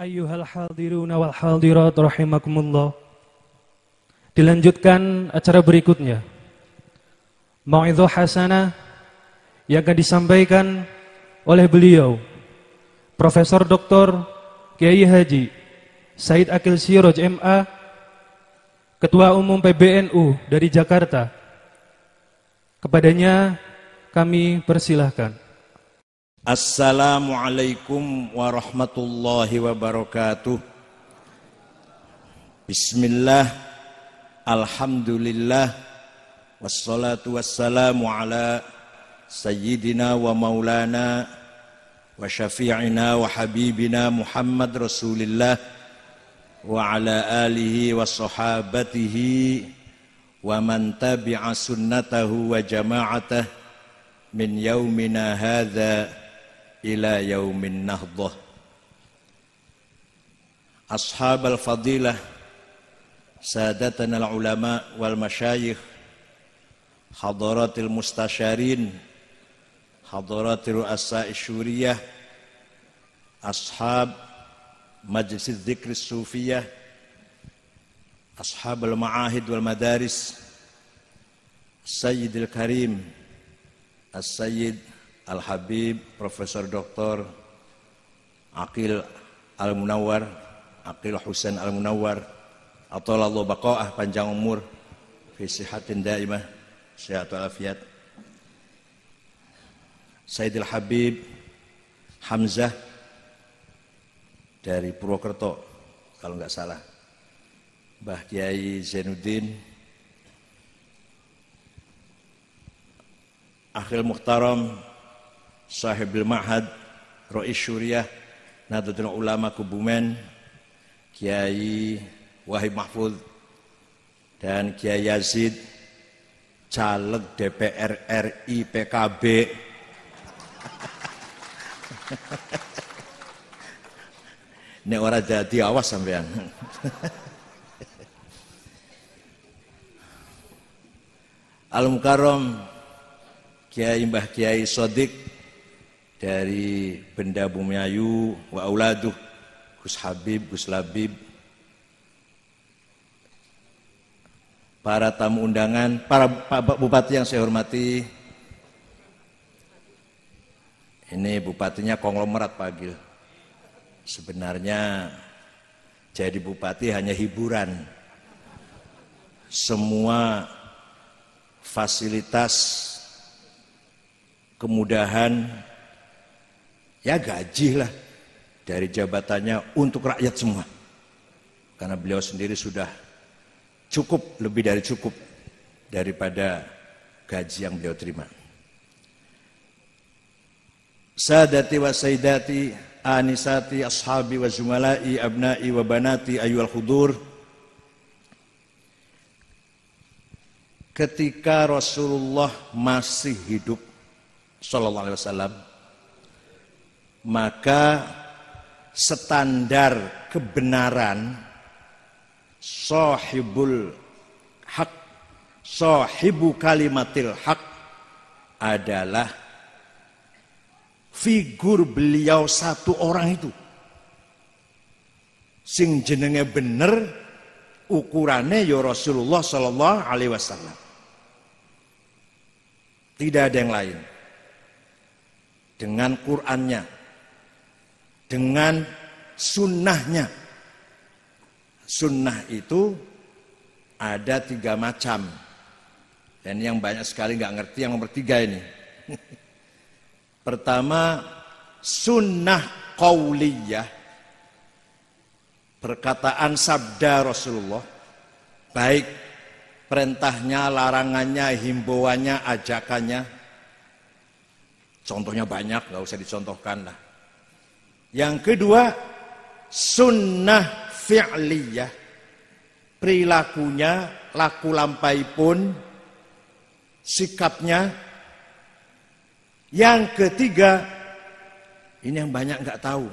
Ayyuhal hadiruna wal hadirat rahimakumullah. Dilanjutkan acara berikutnya. Mau'idhah hasanah yang akan disampaikan oleh beliau Profesor Dr. Kiai Haji Said Akil Siroj MA Ketua Umum PBNU dari Jakarta. Kepadanya kami persilahkan. Assalamualaikum warahmatullahi wabarakatuh. Bismillah, Alhamdulillah, wassalatu wassalamu ala Sayyidina wa maulana wa syafi'ina wa habibina Muhammad Rasulillah wa ala alihi wa sahabatihi wa man tabi'a sunnatahu wa jama'atah min yaumina hadha إلى يوم النهضة. أصحاب الفضيلة سادتنا العلماء والمشايخ حضرات المستشارين حضرات رؤساء الشورية أصحاب مجلس الذكر الصوفية أصحاب المعاهد والمدارس السيد الكريم السيد Al-Habib Profesor Dr. Akil Al-Munawar Akil Husain Al-Munawar Atolallah baqa'ah panjang umur fi sihatin daimah sehat walafiat Sayyidil Habib Hamzah dari Purwokerto kalau nggak salah Mbah Kiai Zainuddin Akhil Muhtaram Sahibul Ma'had Rois Syuriah Nahdlatul Ulama Kubumen Kiai Wahid Mahfud dan Kiai Yazid caleg DPR RI PKB Ini orang jadi awas sampean. Al Mukarram Kiai Mbah Kiai Sodik dari Benda Bumiayu wa auladuh Gus Habib, Gus Labib. Para tamu undangan, para Pak Bupati yang saya hormati. Ini bupatinya konglomerat Pak Gil sebenarnya jadi bupati hanya hiburan. Semua fasilitas kemudahan ya gaji lah dari jabatannya untuk rakyat semua. Karena beliau sendiri sudah cukup, lebih dari cukup daripada gaji yang beliau terima. Sadati wa sayyidati anisati ashabi wa zumalai abnai wa banati ayyuhal khudur ketika Rasulullah masih hidup sallallahu alaihi wasallam maka standar kebenaran sahibul hak sahibu kalimatil hak adalah figur beliau satu orang itu. Sing jenenge bener ukurannya ya Rasulullah sallallahu alaihi wasallam. Tidak ada yang lain. Dengan Qur'annya dengan sunnahnya. Sunnah itu ada tiga macam. Dan yang banyak sekali nggak ngerti yang nomor tiga ini. Pertama, sunnah qauliyah. Perkataan sabda Rasulullah. Baik perintahnya, larangannya, himbauannya, ajakannya. Contohnya banyak, nggak usah dicontohkan lah. Yang kedua, sunnah fi'liyah. Perilakunya, laku lampai pun, sikapnya. Yang ketiga, ini yang banyak nggak tahu.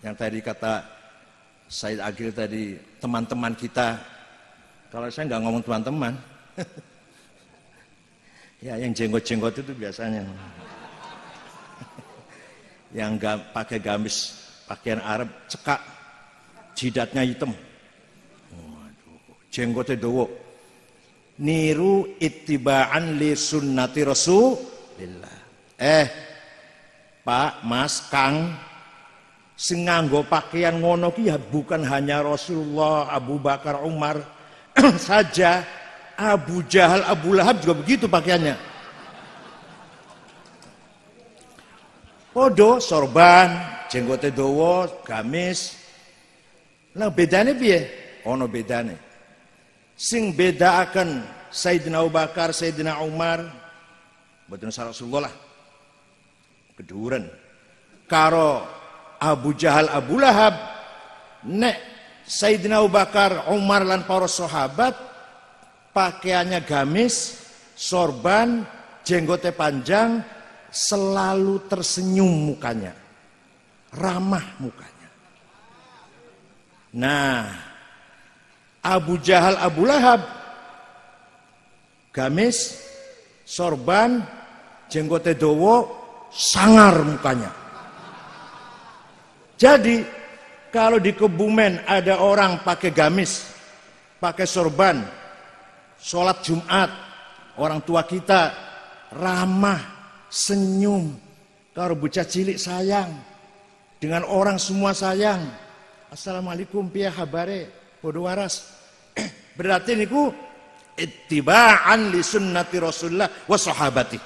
Yang tadi kata Said Agil tadi, teman-teman kita. Kalau saya nggak ngomong teman-teman. ya yang jenggot-jenggot itu biasanya yang pakai gamis pakaian Arab cekak jidatnya hitam. Waduh, jenggotnya dowo. Niru ittiba'an li sunnati Rasulillah. Eh, Pak, Mas, Kang, sing nganggo pakaian ngono ki ya bukan hanya Rasulullah, Abu Bakar, Umar saja. Abu Jahal, Abu Lahab juga begitu pakaiannya. Podo, sorban, jenggote dowo, gamis. Lah bedane piye? Ono bedane. Sing beda akan Sayyidina Abu Bakar, Sayyidina Umar, betul Rasulullah lah. Keduren. Karo Abu Jahal, Abu Lahab, nek Sayyidina Abu Bakar, Umar lan para sahabat pakaiannya gamis, sorban, jenggote panjang, selalu tersenyum mukanya. Ramah mukanya. Nah, Abu Jahal Abu Lahab gamis, sorban, jenggote dowo, sangar mukanya. Jadi kalau di Kebumen ada orang pakai gamis, pakai sorban, sholat Jumat, orang tua kita ramah, senyum. Kalau bocah cilik sayang, dengan orang semua sayang. Assalamualaikum piye habare, bodoh waras. Berarti niku ittiba'an li sunnati Rasulullah wa sahabati.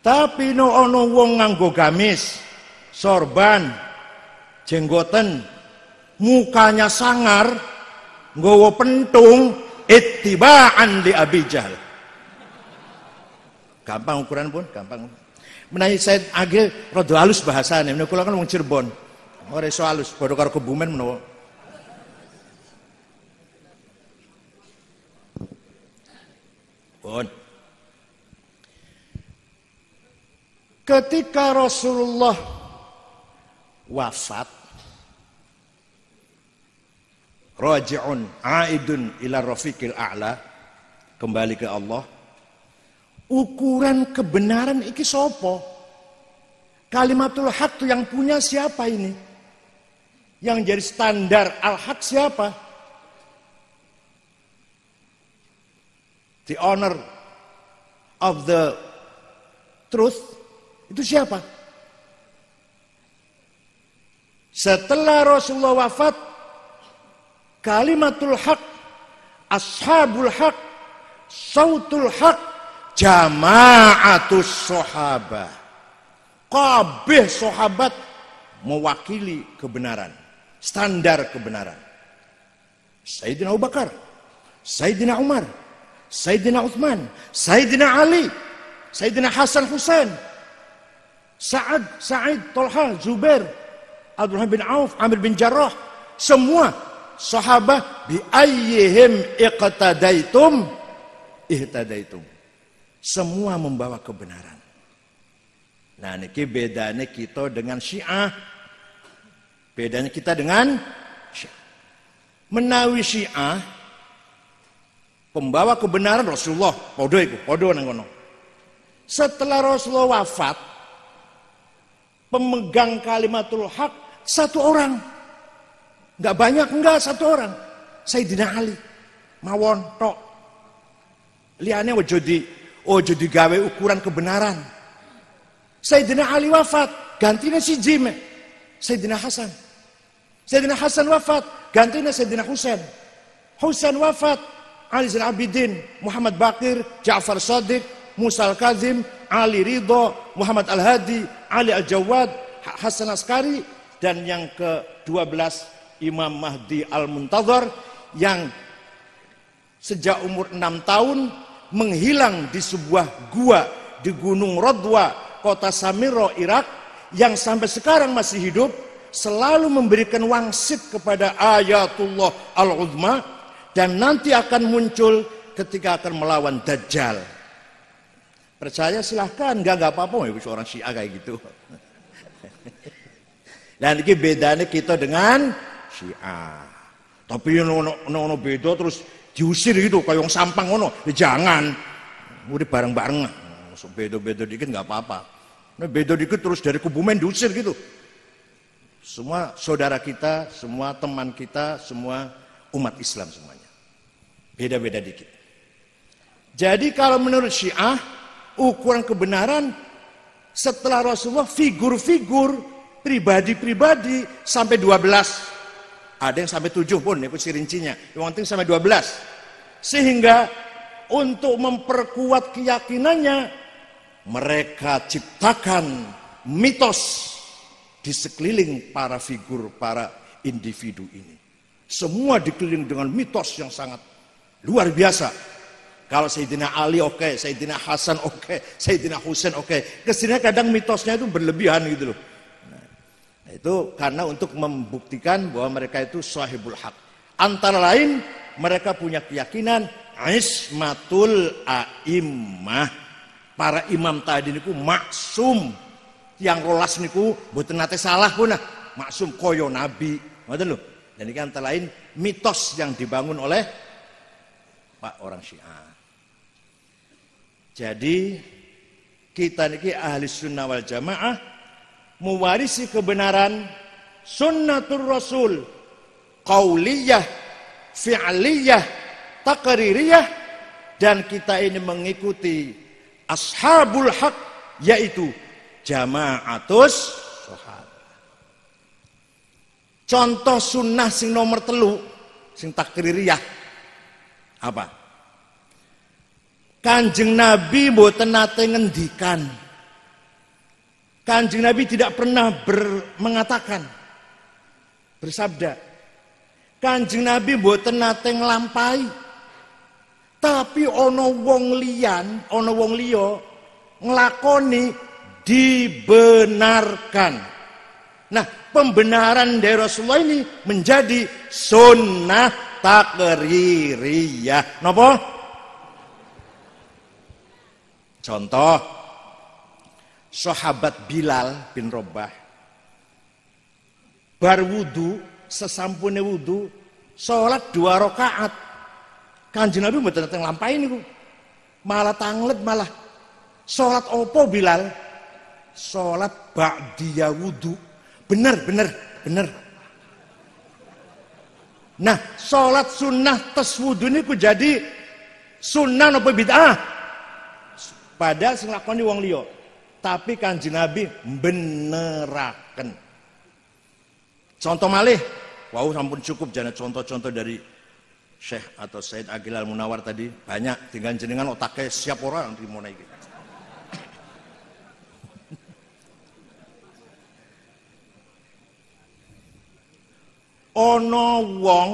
Tapi no ono wong nganggo gamis, sorban, jenggoten, mukanya sangar, nggawa pentung, ittiba'an li Abi Jahal. Gampang ukuran pun, gampang. Menawi saya agil rada halus bahasane, menawi kula kan wong Cirebon. Ora iso halus, padha karo kebumen menawa. Pun. Ketika Rasulullah wafat, raji'un aidun ila rafiqil a'la kembali ke Allah ukuran kebenaran iki sopo? Kalimatul hak tuh yang punya siapa ini? Yang jadi standar al-haq siapa? The honor of the truth itu siapa? Setelah Rasulullah wafat kalimatul hak, ashabul hak, sautul hak, jamaatus sahabat. Kabeh sahabat mewakili kebenaran, standar kebenaran. Sayyidina Abu Bakar, Sayyidina Umar, Sayyidina Uthman, Sayyidina Ali, Sayyidina Hasan Husain, Sa'ad, Sa'id, Tolha, Zubair, Abdullah bin Auf, Amir bin Jarrah, semua sahabat bi ayyihim iqtadaitum ihtadaitum. Semua membawa kebenaran. Nah, niki bedanya kita dengan Syiah. Bedanya kita dengan Syiah. Menawi Syiah pembawa kebenaran Rasulullah, podo iku, podo nang kono. Setelah Rasulullah wafat, pemegang kalimatul hak satu orang Enggak banyak, enggak satu orang. Sayyidina Ali. Mawon, tok. Liane wajo di, wajo gawe ukuran kebenaran. Sayyidina Ali wafat, gantinya si Jime. Sayyidina Hasan. Sayyidina Hasan wafat, gantinya Sayyidina Husain. Husain wafat, Ali Zain Abidin, Muhammad Bakir, Ja'far Sadiq, Musa Al-Kazim, Ali Ridho, Muhammad Al-Hadi, Ali Al-Jawad, Hasan Askari, dan yang ke-12 Imam Mahdi Al-Muntazar yang sejak umur enam tahun menghilang di sebuah gua di Gunung Rodwa, kota Samiro, Irak yang sampai sekarang masih hidup selalu memberikan wangsit kepada ayatullah al-uzma dan nanti akan muncul ketika akan melawan Dajjal. Percaya silahkan, enggak, enggak apa-apa, ya, orang Syiah kayak gitu. Dan ini bedanya kita dengan Syiah. Tapi ono beda terus diusir gitu kayak sampang ono. Ya jangan. Udah bareng-bareng. Beda-beda dikit nggak apa-apa. Nah, beda dikit terus dari kubumen diusir gitu. Semua saudara kita, semua teman kita, semua umat Islam semuanya. Beda-beda dikit. Jadi kalau menurut Syiah, ukuran kebenaran setelah Rasulullah figur-figur pribadi-pribadi sampai 12. Ada yang sampai 7 pun, itu rincinya. Yang penting sampai 12. Sehingga untuk memperkuat keyakinannya, mereka ciptakan mitos di sekeliling para figur, para individu ini. Semua dikelilingi dengan mitos yang sangat luar biasa. Kalau Sayyidina Ali oke, okay, Sayyidina Hasan oke, okay, Sayyidina Husain oke. Okay. Ke sini kadang mitosnya itu berlebihan gitu loh. Itu karena untuk membuktikan bahwa mereka itu sahibul hak. Antara lain mereka punya keyakinan ismatul a'immah. Para imam tadi niku maksum. Yang rolas niku mboten nate salah pun nah. Maksum koyo nabi. Ngoten lho. Dan ini antara lain mitos yang dibangun oleh Pak orang Syiah. Jadi kita niki ahli sunnah wal jamaah mewarisi kebenaran sunnatul rasul qauliyah fi'liyah takririyah dan kita ini mengikuti ashabul haq yaitu jamaatus sahabat contoh sunnah sing nomor telu sing takririyah apa Kanjeng Nabi mboten nate ngendikan. Kanjeng Nabi tidak pernah ber, mengatakan bersabda. Kanjeng Nabi mboten nate nglampahi. Tapi ono wong liyan, ono wong liya nglakoni dibenarkan. Nah, pembenaran dari Rasulullah ini menjadi sunnah takririyah. Napa? Contoh sahabat Bilal bin Robah bar wudu sesampune wudu sholat dua rakaat. Kanjeng Nabi mboten dateng lampahin niku. Malah tanglet malah. Sholat opo Bilal? Sholat ba'diya wudu. Bener bener bener. Nah sholat sunnah tes wudu ku jadi sunnah nopo bid'ah? Padahal sing lakoni wong liya. Tapi Kanjeng Nabi beneraken. Contoh malih, wow sampun cukup jane contoh-contoh dari Syekh atau Said Agil Al Munawar tadi banyak dengan jenengan otaknya siap orang di mana iki. Ono wong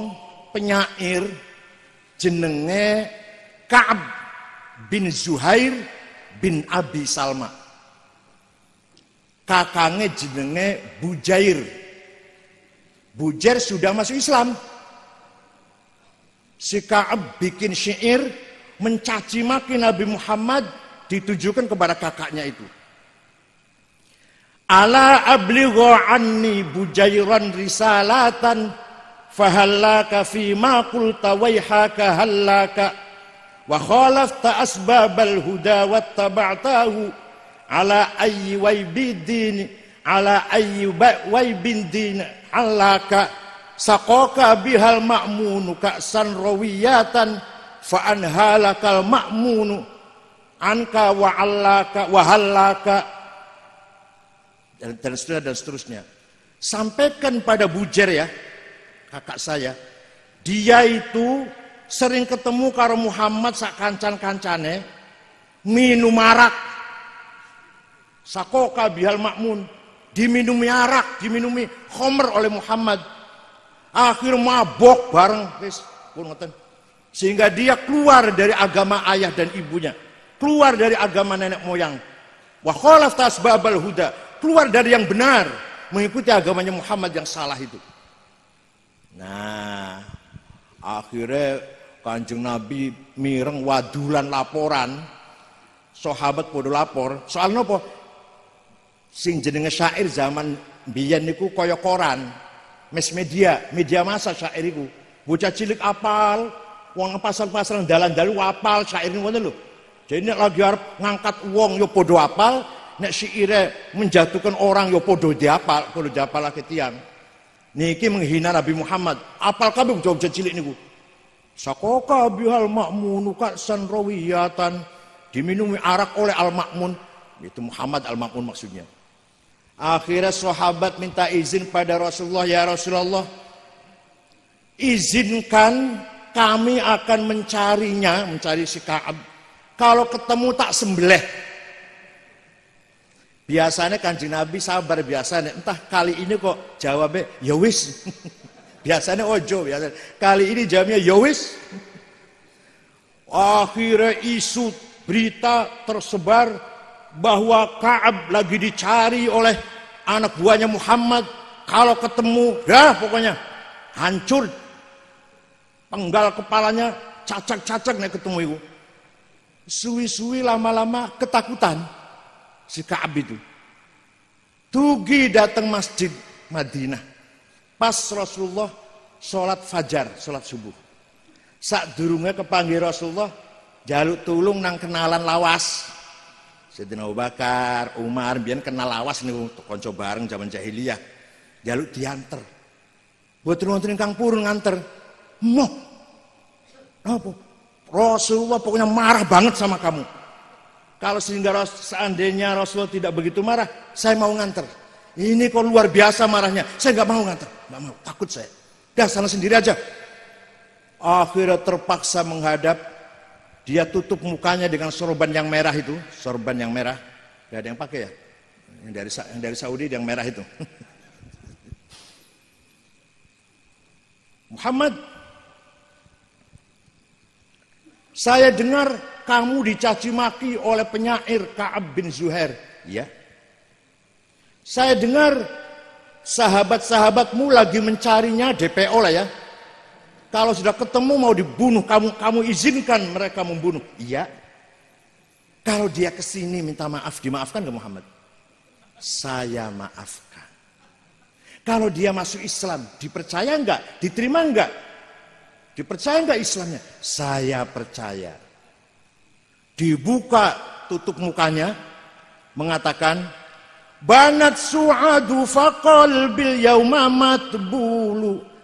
penyair jenenge Ka'ab bin Zuhair bin Abi Salma. Kakangnya jenenge Bujair. Bujair sudah masuk Islam. Si Ka'ab bikin syair mencaci maki Nabi Muhammad ditujukan kepada kakaknya itu. Ala ablighu anni bujairan risalatan fahallaka fi ma qulta wayhaka hallaka wa khalafta asbabal huda wattaba'tahu ala ayyi waybidin ala ayyi waybin alaka saqaka bihal ma'munu ka'san rawiyatan fa anhalakal ma'munu anka wa allaka wa hallaka. Dan, dan seterusnya dan seterusnya. Sampaikan pada bujer ya kakak saya. Dia itu sering ketemu karo Muhammad sak kancan-kancane minum arak. Sakoka bihal makmun. Diminumi arak, diminumi khomer oleh Muhammad. Akhir mabok bareng wis. Sehingga dia keluar dari agama ayah dan ibunya. Keluar dari agama nenek moyang. Wa khalaf tasbabal huda. Keluar dari yang benar. Mengikuti agamanya Muhammad yang salah itu. Nah, akhirnya Kanjeng Nabi mireng wadulan laporan. Sahabat podo lapor, soal nopo? Sing jenenge syair zaman biyen niku kaya koran. Mes media, media masa syair iku. Bocah cilik apal, wong pasal-pasal dalan dalu apal syair ngono lho. Jadi nek lagi arep ngangkat wong yo podo apal, nek syaire menjatuhkan orang yo podo diapal, podo diapal lagi tiang. Niki menghina Nabi Muhammad. Apal kabeh jawab cilik niku. Sakoka bihal makmunu san rawiyatan diminumi arak oleh al makmun itu Muhammad al makmun maksudnya. Akhirnya sahabat minta izin pada Rasulullah ya Rasulullah izinkan kami akan mencarinya mencari si Kaab kalau ketemu tak sembelih biasanya kanjeng Nabi sabar biasanya entah kali ini kok jawabnya ya wis Biasanya ojo, biasanya. Kali ini jamnya yowis. Akhirnya isu berita tersebar bahwa Kaab lagi dicari oleh anak buahnya Muhammad. Kalau ketemu, ya pokoknya hancur. Penggal kepalanya, cacak-cacak nih ketemu itu. Suwi-suwi lama-lama ketakutan si Kaab itu. Tugi datang masjid Madinah Pas Rasulullah sholat fajar, sholat subuh. Saat durungnya kepanggil Rasulullah, jaluk tulung nang kenalan lawas. Sayyidina Abu Bakar, Umar, biar kenal lawas nih untuk konco bareng zaman jahiliyah. Jaluk diantar. Buat nonton kang purun nganter. Mo, apa? Rasulullah pokoknya marah banget sama kamu. Kalau sehingga seandainya Rasulullah tidak begitu marah, saya mau nganter. Ini kok luar biasa marahnya. Saya nggak mau nganter, nggak mau, takut saya. Dah sana sendiri aja. Akhirnya terpaksa menghadap. Dia tutup mukanya dengan sorban yang merah itu, sorban yang merah. Gak ada yang pakai ya? Yang dari yang dari Saudi yang merah itu. Muhammad, saya dengar kamu dicaci maki oleh penyair Kaab bin Zuhair. Ya, saya dengar sahabat-sahabatmu lagi mencarinya DPO lah ya. Kalau sudah ketemu mau dibunuh, kamu kamu izinkan mereka membunuh. Iya. Kalau dia ke sini minta maaf, dimaafkan ke Muhammad? Saya maafkan. Kalau dia masuk Islam, dipercaya enggak? Diterima enggak? Dipercaya enggak Islamnya? Saya percaya. Dibuka tutup mukanya, mengatakan, banat su'adu faqal bil yawma matbulu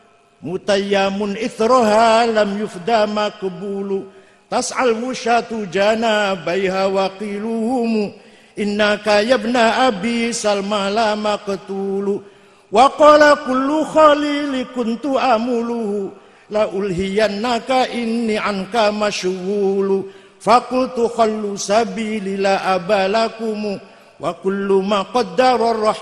mutayyamun ithroha lam yufda makbulu tas'al wushatu jana bayha waqiluhumu innaka yabna abi salma la maqtulu. Wa qala kullu khalili kuntu amuluhu. La ulhiyannaka inni anka mashghulu faqultu khallu sabili la abalakumu. Wa kullu ma qaddara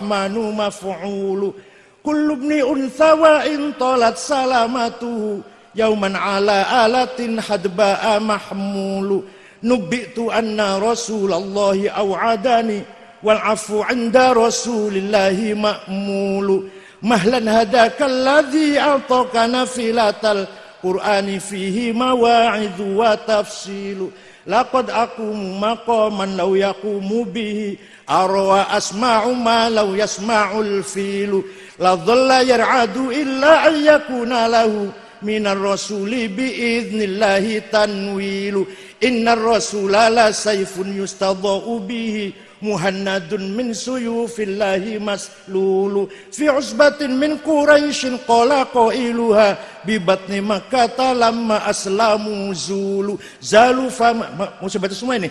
maf'ulu kullu ibni untha wa in talat salamatuhu yauman ala alatin hadba'a mahmulu. Nubbitu anna rasulallahi aw'adani wal afu 'inda rasulillahi ma'mulu. Mahlan hadaka alladhi ataka nafilatal qur'ani fihi mawa'idhu wa tafsilu. Laqad aqumu maqaman law yaqumu bihi أروى أسمع ما لو يسمع الفيل لظل يرعد إلا أن يكون له من الرسول بإذن الله تنويل. إن الرسول لسيف يستضاء به مهند من سيوف الله مسلول. في عصبة من قريش قال قائلها ببطن مكة لما أسلموا زول. زالوا فما ما, ما, ما,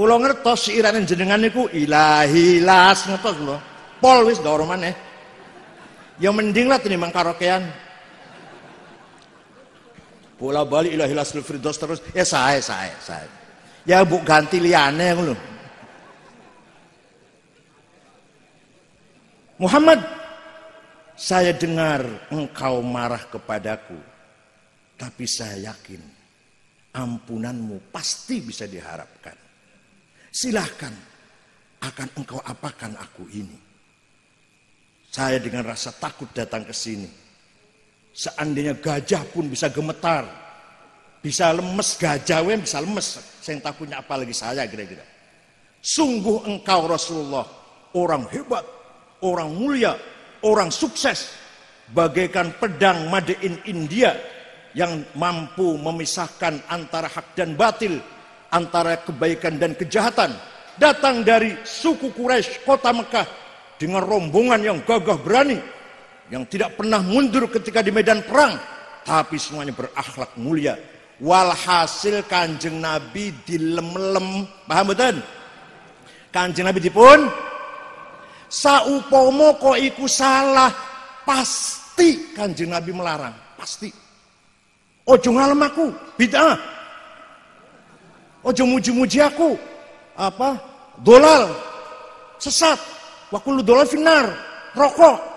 Kula ngertos irane jenengan niku ilahi las ngertos kula. Pol wis ndoro maneh. Ya mending lah tinimbang karaokean. Bola balik ilahi las firdaus terus ya sae sae sae. Ya bu ganti liyane ngono Muhammad saya dengar engkau marah kepadaku tapi saya yakin ampunanmu pasti bisa diharapkan silahkan akan engkau apakan aku ini. Saya dengan rasa takut datang ke sini. Seandainya gajah pun bisa gemetar. Bisa lemes gajah, bisa lemes. Saya takutnya apalagi saya kira-kira. Sungguh engkau Rasulullah. Orang hebat, orang mulia, orang sukses. Bagaikan pedang Made in India yang mampu memisahkan antara hak dan batil antara kebaikan dan kejahatan datang dari suku Quraisy kota Mekah dengan rombongan yang gagah berani yang tidak pernah mundur ketika di medan perang tapi semuanya berakhlak mulia. Walhasil kanjeng Nabi dilem-lem paham betul? Kanjeng Nabi dipun? Saupomo kok iku salah pasti kanjeng Nabi melarang pasti. Ojo ngalem aku bid'ah ojo muji-muji aku apa dolal sesat wakulu dolal finar rokok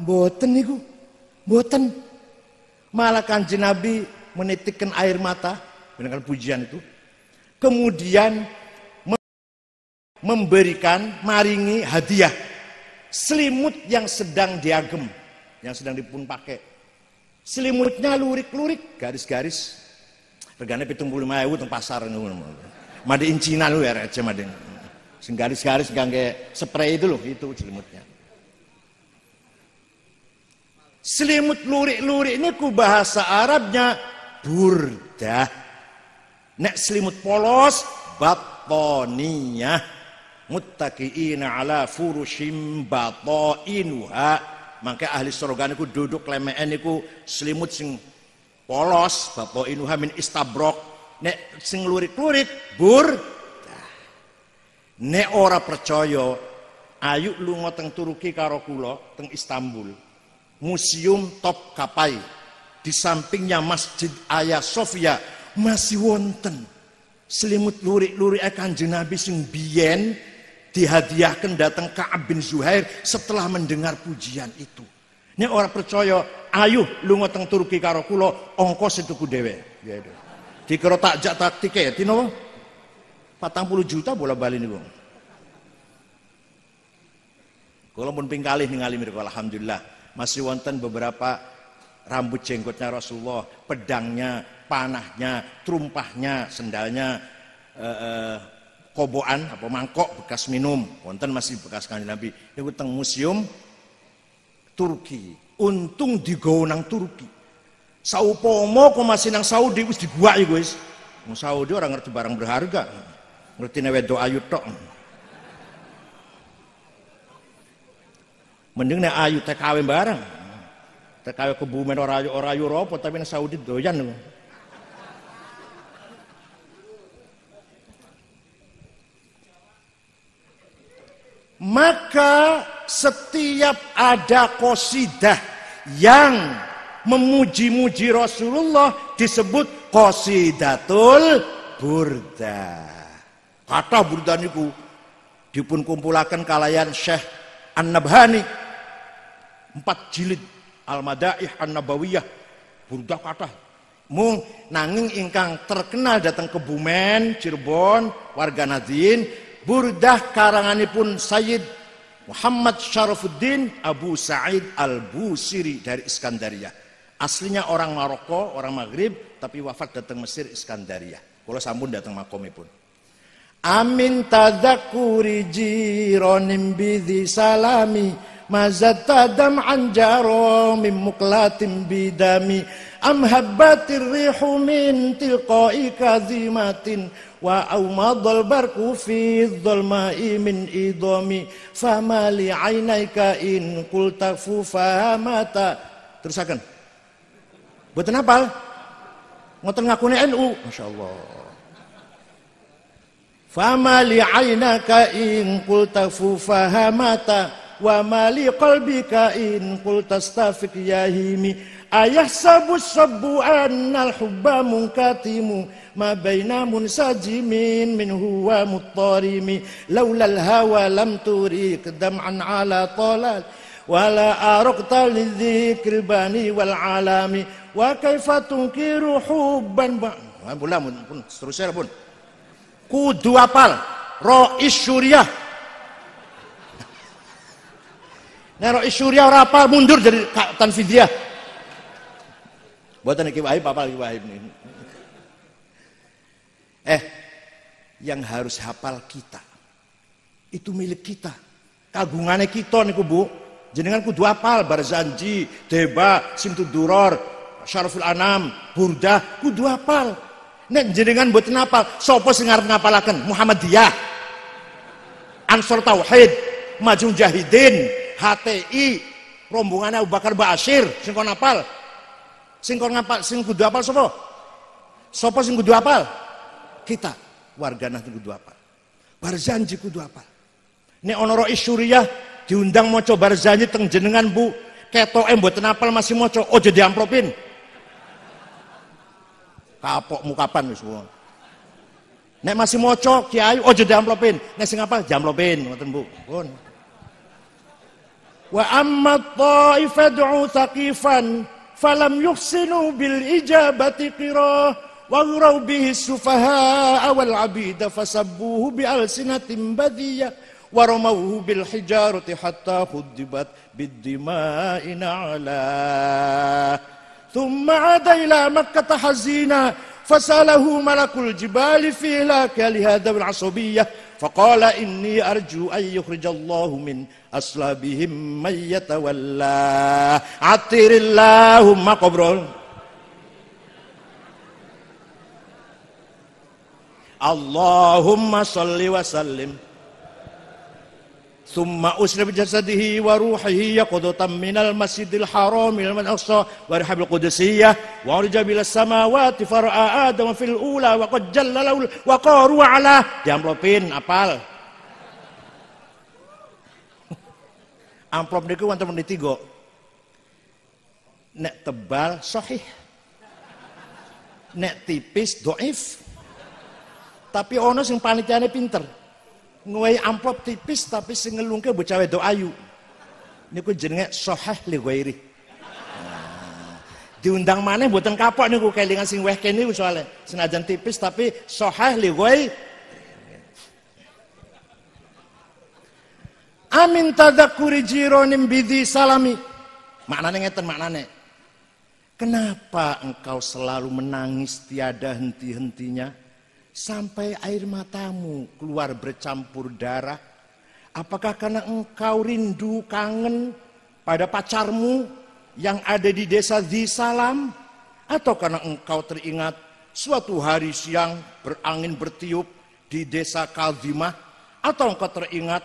Boten niku. Boten. Malah kanjeng Nabi menitikkan air mata dengan pujian itu. Kemudian memberikan maringi hadiah selimut yang sedang diagem, yang sedang dipun pakai. Selimutnya lurik-lurik, garis-garis. Regane pitung puluh lima ewu pasar Made in Cina lu ya aja made. Sing garis-garis gangge spray itu loh, itu selimutnya. Selimut lurik-lurik ini ku bahasa Arabnya burdah. Nek selimut polos batoniyah. Muttaqiina ala furushim batoinuha. Maka ahli surga niku duduk lemean niku selimut sing polos batoinuha min istabrok. Nek sing lurik-lurik burdah. Nek ora percaya ayo lunga teng Turki karo kula teng Istanbul. Museum Top Kapai. Di sampingnya Masjid Ayah Sofia masih wonten selimut lurik-lurik kanjeng Nabi sing biyen dihadiahkan datang Ka'ab bin Zuhair setelah mendengar pujian itu. Ini orang percaya, ayo lu ngoteng Turki karo kula ongkos itu ku dewe. Ya itu. Dikira takjak tak tiket, tino 40 juta bola bali nih bang. Kalau pun pingkalih ningali mirip alhamdulillah masih wonten beberapa rambut jenggotnya Rasulullah, pedangnya, panahnya, trumpahnya, sendalnya, eh, eh, koboan apa mangkok bekas minum, wonten masih bekas kanjeng Nabi. Itu teng museum Turki. Untung digawa nang Turki. Saupomo kok masih nang Saudi wis dibuak iku wis. Wong Saudi orang ngerti barang berharga. Ngerti wedok ayu tok. Mending nek ayu TKW bareng. TKW kebumen ora ayu ora ayu ropo tapi nek Saudi doyan. Maka setiap ada kosidah yang memuji-muji Rasulullah disebut kosidatul burda. Kata burda niku dipun kumpulaken kalayan Syekh An-Nabhani empat jilid Al-Madaih An-Nabawiyah burdah kata mung nanging ingkang terkenal datang ke Bumen Cirebon warga Nadin burdah karanganipun Sayyid Muhammad Syarafuddin Abu Sa'id Al-Busiri dari Iskandaria aslinya orang Maroko orang Maghrib tapi wafat datang Mesir Iskandaria kalau sambun datang makomipun Amin tadakuri jironim bidhi salami Mazat tadam anjaro min muklatim bidami Am habbatir rihu min kazimatin Wa awmadal barku fi dhalmai min idami Fama li aynaika in kultafu fahamata Terusakan. Buatan apa? Ngoten ngakuni NU Masya Allah. Fama li aynaka in qulta fufahamata wa ma li qalbika in qulta yahimi. Ayah sabu sabu annal hubba munkatimu min huwa muttarimi. Laula al hawa lam turik dam'an ala talal. Wala araqta lidzikri bani wal alami. Wa kaifa tunkiru hubban ba. Pun pun seterusnya pun kudu apal. Rois syuriah. Nah rois syuriah mundur tanfidiah buatan iki wahib apal iki eh yang harus hafal kita itu milik kita kagungannya kita niku bu jenengan kudu apal barzanji deba simtud duror syaraful anam burdah kudu apal Nek jenengan mboten apal, sapa sing arep ngapalaken? Muhammadiyah. Ansor Tauhid, Maju Jahidin, HTI, rombongannya Abu Bakar Ba'asyir, sing kon apal. Sing kon ngapal, sing kudu apal sapa? Sapa sing kudu apal? Kita, warga Nahdlatul kudu apal. Barzanji kudu apal. Nek ana Rais Suriah diundang maca Barzanji teng jenengan Bu, ketoke mboten apal masih maca, ojo diamplopin kapok mukapan wis Nek masih moco kiai ojo diamplopin. Nek sing apa diamplopin ngoten Bu. Pun. Wa amma ta'ifa du'u thaqifan falam yuhsinu bil ijabati qira واغروا به السفهاء والعبيد فسبوه بألسنة بذية ورموه بالحجارة حتى خدبت بالدماء نعلا. ثم عاد إلى مكة حزينا فسأله ملك الجبال في هلاك لهذا العصبية؟ فقال إني أرجو أن يخرج الله من أصلابهم من يتولى. عطر اللهم قبره Allahumma salli wa sallim. Thumma usri bi jasadihi wa ruhihi yaqudatan minal masjidil haram ila al aqsa wa rihabil qudusiyyah apal. Amplop niku wonten menit nek tebal sahih. Nek tipis doif tapi ono sing panitiane pinter Nguai amplop tipis tapi sing ngelungke bocah wedok ayu. Niku jenenge sahih li ghairi. Nah, diundang maneh mboten kapok niku kelingan sing weh kene soalnya senajan tipis tapi sahih li ghairi. Amin tadakuri jironim bidi salami. Maknanya ngeten maknanya. Kenapa engkau selalu menangis tiada henti-hentinya? Sampai air matamu keluar bercampur darah? Apakah karena engkau rindu kangen pada pacarmu yang ada di desa Zisalam? Atau karena engkau teringat suatu hari siang berangin bertiup di desa Kalzimah? Atau engkau teringat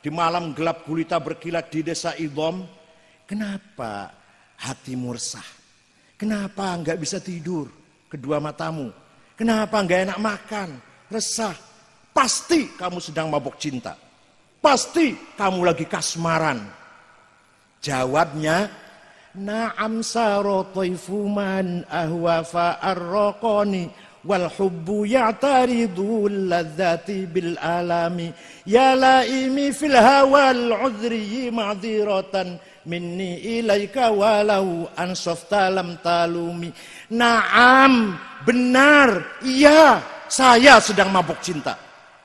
di malam gelap gulita berkilat di desa Idom? Kenapa hatimu resah? Kenapa enggak bisa tidur kedua matamu? Kenapa nggak enak makan? Resah. Pasti kamu sedang mabuk cinta. Pasti kamu lagi kasmaran. Jawabnya, Naam saro man ahwa fa'arraqani wal hubbu ya'taridu ladzati bil alami ya laimi fil hawal udri ma'dziratan minni ilaika walau ansofta lam talumi Naam Benar, iya, saya sedang mabuk cinta.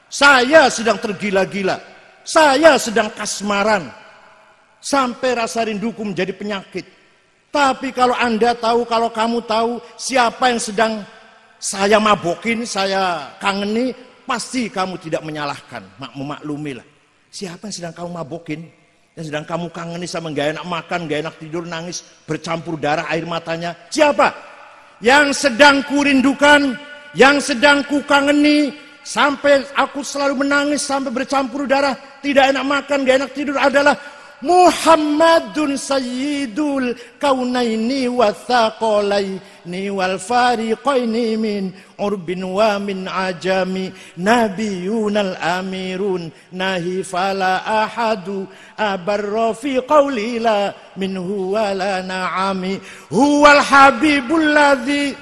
Saya sedang tergila-gila. Saya sedang kasmaran. Sampai rasa rinduku menjadi penyakit. Tapi kalau Anda tahu, kalau kamu tahu siapa yang sedang saya mabokin, saya kangeni, pasti kamu tidak menyalahkan. Mak memaklumilah. Siapa yang sedang kamu mabokin? Yang sedang kamu kangeni sama gak enak makan, gak enak tidur, nangis, bercampur darah air matanya. Siapa? Yang sedang kurindukan, yang sedang kukangeni, sampai aku selalu menangis sampai bercampur darah, tidak enak makan, gak enak tidur adalah Muhammadun sayyidul kaunaini wa المتن والفارقين من عرب ومن عجم. نبيون الأميرون ناهي فلا أحد أبر في قولي لا منه ولا نعم. هو الحبيب الذي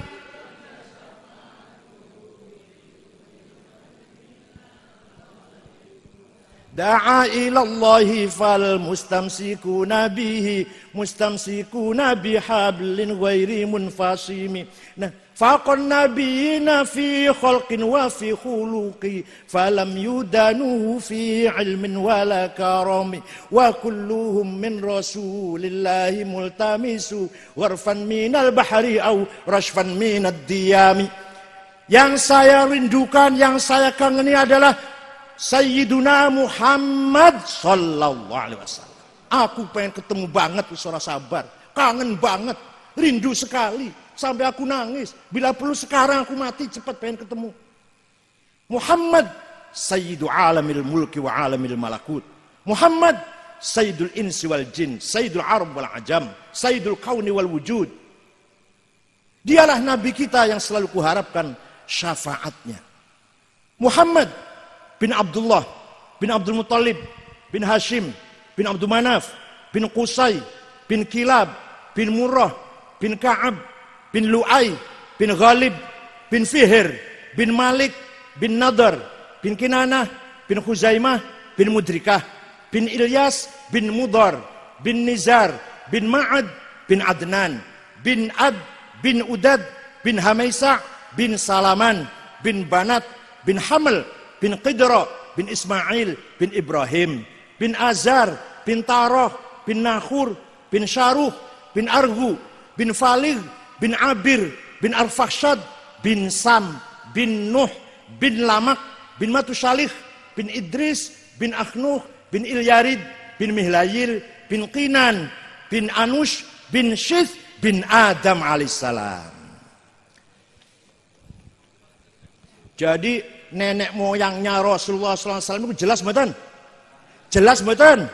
Da'a ila Allah fal mustamsikuna bihi mustamsikuna bihablin ghairi munfasimi. Nah, faqan nabiyina fi khalqin wa fi khuluqi falam fi ilmin wala karami wa kulluhum min rasulillahi multamisu warfan minal bahri au rashfan. Yang saya rindukan, yang saya kangeni adalah Sayyiduna Muhammad sallallahu alaihi wasallam. Aku pengen ketemu banget suara sabar, kangen banget, rindu sekali. Sampai aku nangis. Bila perlu sekarang aku mati cepat pengen ketemu. Muhammad Sayyidu alamil mulki wa alamil malakut. Muhammad Sayyidul insi wal jin, Sayyidul arab wal ajam, Sayyidul kauni wal wujud. Dialah nabi kita yang selalu kuharapkan syafaatnya. Muhammad bin Abdullah bin Abdul Muttalib bin Hashim bin Abdul Manaf bin Qusay bin Kilab bin Murrah bin Ka'ab bin Lu'ay bin Ghalib bin Fihir bin Malik bin Nadar bin Kinanah bin Khuzaimah bin Mudrikah bin Ilyas bin Mudar bin Nizar bin Ma'ad bin Adnan bin Ad bin Udad bin Hamaisa bin Salaman bin Banat bin Hamel bin Qidra bin Ismail bin Ibrahim bin Azar bin Taroh bin Nahur bin Syaruh bin Argu bin Falih bin Abir bin Arfakshad bin Sam bin Nuh bin Lamak bin Matushalih bin Idris bin Akhnuh bin Ilyarid bin Mihlayil bin Qinan bin Anush bin Shith bin Adam alaihissalam. Jadi nenek moyangnya Rasulullah SAW itu jelas betul. Jelas betul.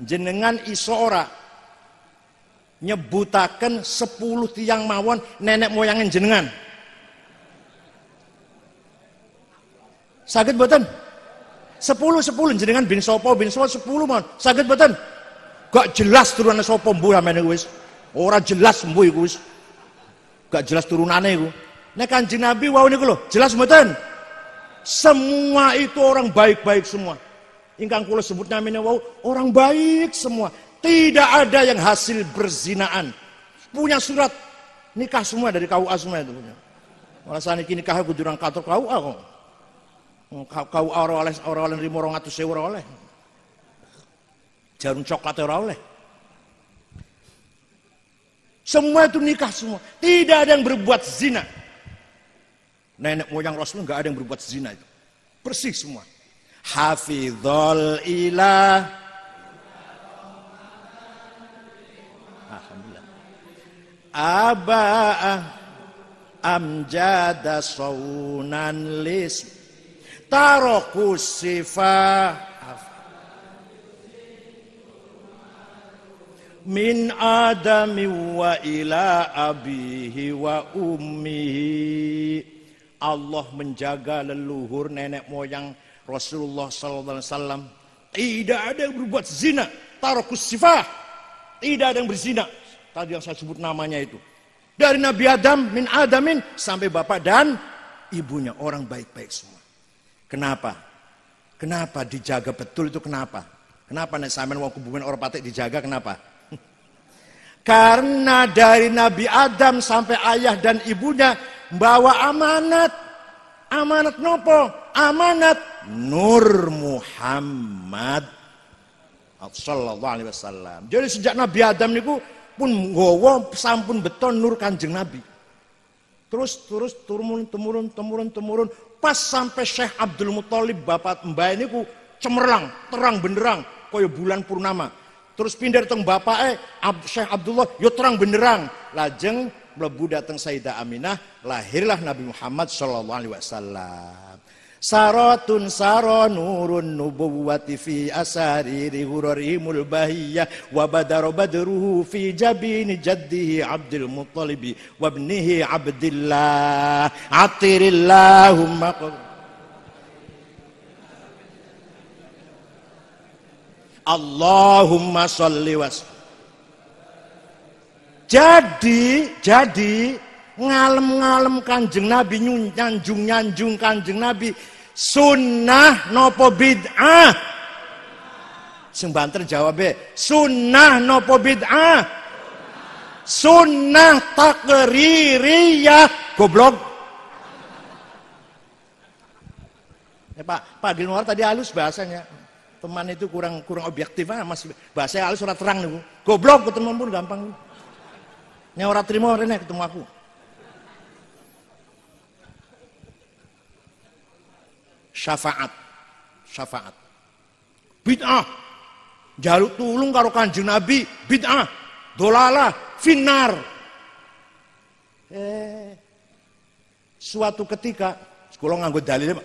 Jenengan iso ora nyebutaken 10 tiang mawon nenek moyangin jenengan. Sakit betul. Sepuluh sepuluh jenengan bin sopo bin sopo sepuluh mon sakit betul. Gak jelas turunan sopo mbuh amene wis. Ora jelas iku wis. Gak jelas turunannya iku. Nek kanjeng Nabi wau niku jelas mboten? Semua itu orang baik-baik semua. Ingkang kula sebut namanya wau orang baik semua. Tidak ada yang hasil berzinaan. Punya surat nikah semua dari KUA semua itu punya. Malah saniki nikah aku durang kantor KUA kok. Kau ora oleh ora oleh 500 ora oleh. Jarum coklat ora oleh. Semua itu nikah semua. Tidak ada yang berbuat zina. Nenek moyang Rasul nggak ada yang berbuat zina itu. Bersih semua. Hafizul ilah. Alhamdulillah. Aba'ah amjada saunan lis taroku sifah min adami wa ila abihi wa ummihi Allah menjaga leluhur nenek moyang Rasulullah wasallam. Tidak ada yang berbuat zina, tarokus sifah. Tidak ada yang berzina. Tadi yang saya sebut namanya itu. Dari Nabi Adam, min Adamin, sampai bapak dan ibunya. Orang baik-baik semua. Kenapa? Kenapa dijaga betul itu kenapa? Kenapa nek sampean wong hubungan orang patik dijaga kenapa? Karena dari Nabi Adam sampai ayah dan ibunya bawa amanat. Amanat nopo? Amanat Nur Muhammad sallallahu alaihi wasallam. Jadi sejak Nabi Adam niku pun nggawa sampun beton nur Kanjeng Nabi. Terus terus turun temurun temurun temurun pas sampai Syekh Abdul Muthalib bapak mbak niku cemerlang, terang benderang kaya bulan purnama. Terus pindah teng bapak eh Syekh Abdullah yo terang benderang. Lajeng mlebu datang Sayyidah Aminah, lahirlah Nabi Muhammad sallallahu alaihi wasallam. Saratun saro nurun nubuwati fi asariri hurarimul bahiyah wa badar badruhu fi jabini jaddihi Abdul Muttalib wa ibnihi Abdullah atirillahumma Allahumma salli was jadi, jadi ngalem-ngalem kanjeng Nabi nyanjung nyanjung kanjeng Nabi sunnah nopo bid'ah? Sing banter jawab sunnah nopo bid'ah? Sunnah takririyah goblok. Ya Pak Pak Gilmore tadi halus bahasanya. Teman itu kurang kurang objektif ah masih bahasa halus surat terang nih goblok ketemu pun gampang Nek ora trimo rene ketemu aku. Syafaat. Syafaat. Bid'ah. Jaluk tulung karo Kanjeng Nabi, bid'ah. Dolala, finar. Eh, suatu ketika, sekolah nganggo dalil,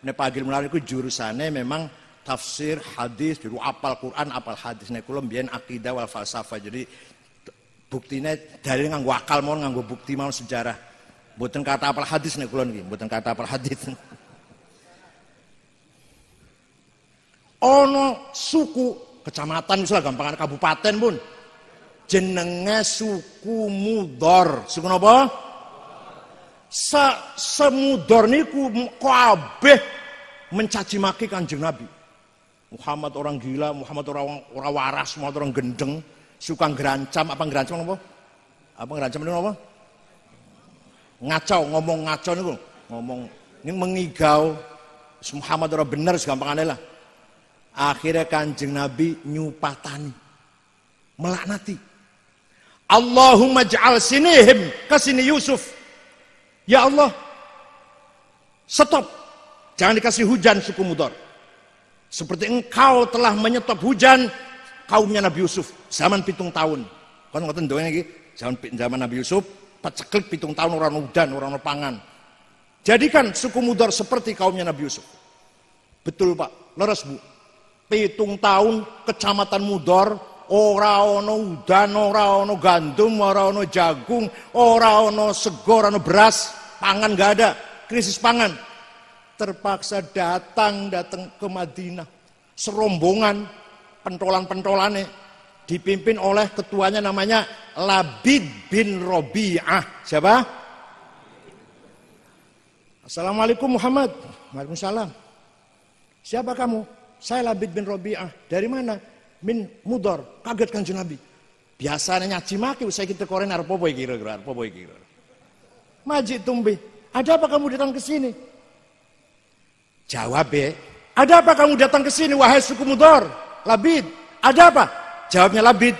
nek pagi mulai itu jurusannya memang tafsir, hadis, biru apal Quran, apal hadis. Nek kula mbiyen akidah wal falsafah. Jadi buktinya dalil nganggo akal mau nganggo bukti mau sejarah. Mboten kata apal hadis nek kula niki, mboten kata apal hadis. Ono suku kecamatan misalnya gampangan kabupaten pun jenenge suku Mudor. Suku napa? Sa semudor niku kabeh mencaci maki Kanjeng Nabi. Muhammad orang gila, Muhammad orang orang waras, Muhammad orang gendeng, suka ngerancam apa ngerancam apa? Apa ngerancam itu apa? Ngacau, ngomong ngacau niku, ngomong ini mengigau Muhammad orang bener segampang lah. Akhirnya kanjeng Nabi nyupatani. Melaknati. Allahumma ja'al sinihim kasini Yusuf. Ya Allah. Stop. Jangan dikasih hujan suku Mudor. Seperti engkau telah menyetop hujan kaumnya Nabi Yusuf zaman pitung tahun. Kan ngoten doang lagi zaman zaman Nabi Yusuf peceklik pitung tahun orang udan orang pangan. Jadikan suku Mudor seperti kaumnya Nabi Yusuf. Betul Pak, leres Bu pitung tahun kecamatan Mudor ora ono udan ora ono gandum ora ono jagung ora ono sego ora ono beras pangan gak ada krisis pangan terpaksa datang datang ke Madinah serombongan pentolan-pentolannya dipimpin oleh ketuanya namanya Labid bin Robi'ah siapa? Assalamualaikum Muhammad Waalaikumsalam siapa kamu? Saya Labid bin Robi'ah. Dari mana? Min Mudor. Kaget kan Nabi. Biasanya nyaci maki saya kita koren arpo boy kira-kira, arpo boy kira. Majid tumbi, ada apa kamu datang ke sini? Jawab be, ada apa kamu datang ke sini wahai suku Mudor? Labid, ada apa? Jawabnya Labid,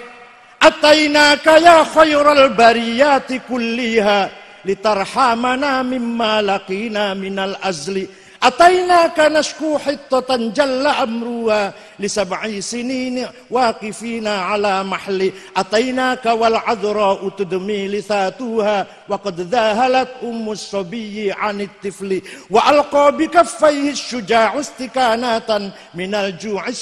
Ataina kaya khairal bariyati kulliha litarhamana mimma laqina minal azli Atainaka nashku hittatan jalla amruha li sab'i sinin waqifina ala mahli atainaka wal adra utudmi lisatuha wa qad dhahalat ummu sabiyyi anit tifli wa alqa bi kaffayhi syuja'u istikanatan minal ju'i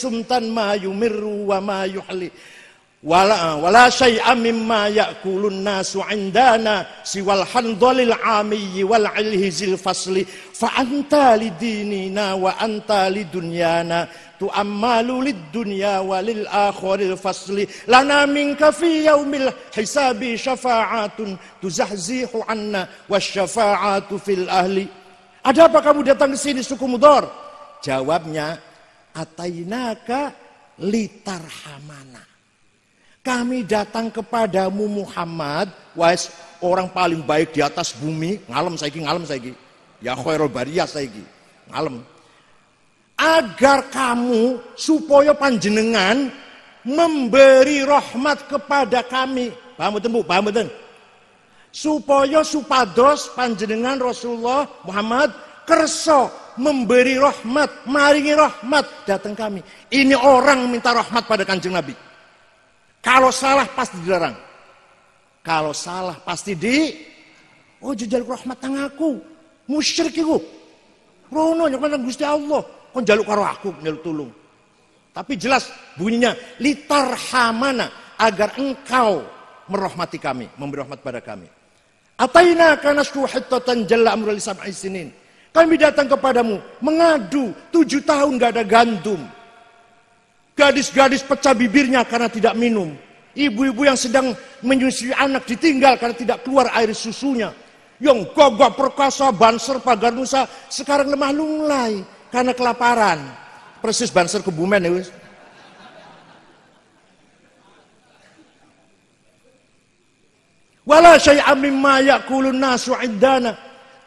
sumtan ma yumirru wa ma yuhli wala wala syai'a mimma ya'kulun nasu indana siwal handhalil amiyyi wal ilhizil fasli. Fa anta lidinina wa anta lidunyana tu'ammalu lid dunya wa lil akhiril fasli. Lana minka fi yaumil hisabi syafa'atun tuzahzihu anna wasyafa'atu fil ahli. Ada apa kamu datang ke sini suku Mudor jawabnya atainaka litarhamana kami datang kepadamu Muhammad, wahai orang paling baik di atas bumi, ngalem saiki ngalem saiki. Ya khairul bariyah saiki. Ngalem. Agar kamu supaya panjenengan memberi rahmat kepada kami. Paham betul Bu? Paham betul? Supaya supados panjenengan Rasulullah Muhammad kerso memberi rahmat, maringi rahmat datang kami. Ini orang minta rahmat pada kanjeng Nabi. Kalau salah pasti dilarang. Kalau salah pasti di Oh jajal rahmat tang aku. Musyrik iku. Rono nyokman Gusti Allah. Kon jaluk karo aku nyeluk tulung. Tapi jelas bunyinya litar hamana agar engkau merahmati kami, memberi rahmat pada kami. Ataina kana hattatan jalla amrul sab'i sinin. Kami datang kepadamu mengadu tujuh tahun gak ada gandum. Gadis-gadis pecah bibirnya karena tidak minum. Ibu-ibu yang sedang menyusui anak ditinggal karena tidak keluar air susunya. Yang gagah perkasa banser pagar nusa sekarang lemah lunglai karena kelaparan. Persis banser kebumen ya wis. Wala syai'a mimma ya'kulun nasu iddana.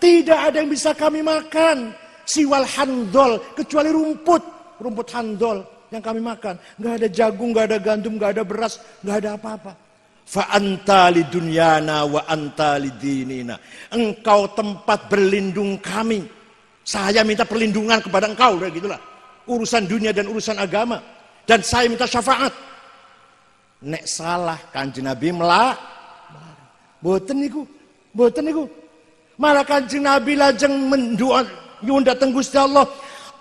Tidak ada yang bisa kami makan. Siwal handol. Kecuali rumput. Rumput handol yang kami makan. Nggak ada jagung, nggak ada gandum, nggak ada beras, nggak ada apa-apa. Fa anta dunyana wa anta dinina. Engkau tempat berlindung kami. Saya minta perlindungan kepada engkau, udah gitulah. Urusan dunia dan urusan agama. Dan saya minta syafaat. Nek salah kanjeng Nabi melak. Boten niku. Mboten niku. Malah Kanjeng Nabi lajeng mendoa nyuwun dateng Gusti Allah.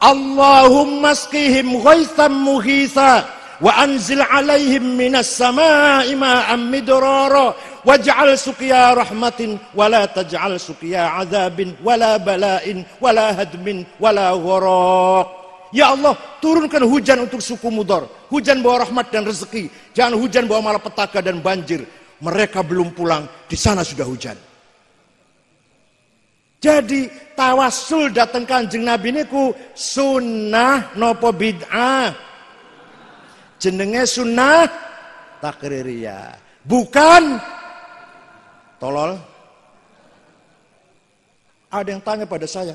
Allahumma skihim ghaitsan mughitha wa anzil alaihim minas sama'i ma'am midrara waj'al suqiya rahmatin wa la taj'al suqiya azabin wala bala'in wala hadmin wala gharaq Ya Allah, turunkan hujan untuk suku Mudor. Hujan bawa rahmat dan rezeki. Jangan hujan bawa malapetaka dan banjir. Mereka belum pulang, di sana sudah hujan. Jadi tawasul datang kanjeng Nabi niku sunnah nopo bid'ah. Jenenge sunnah takriria. Bukan tolol. Ada yang tanya pada saya,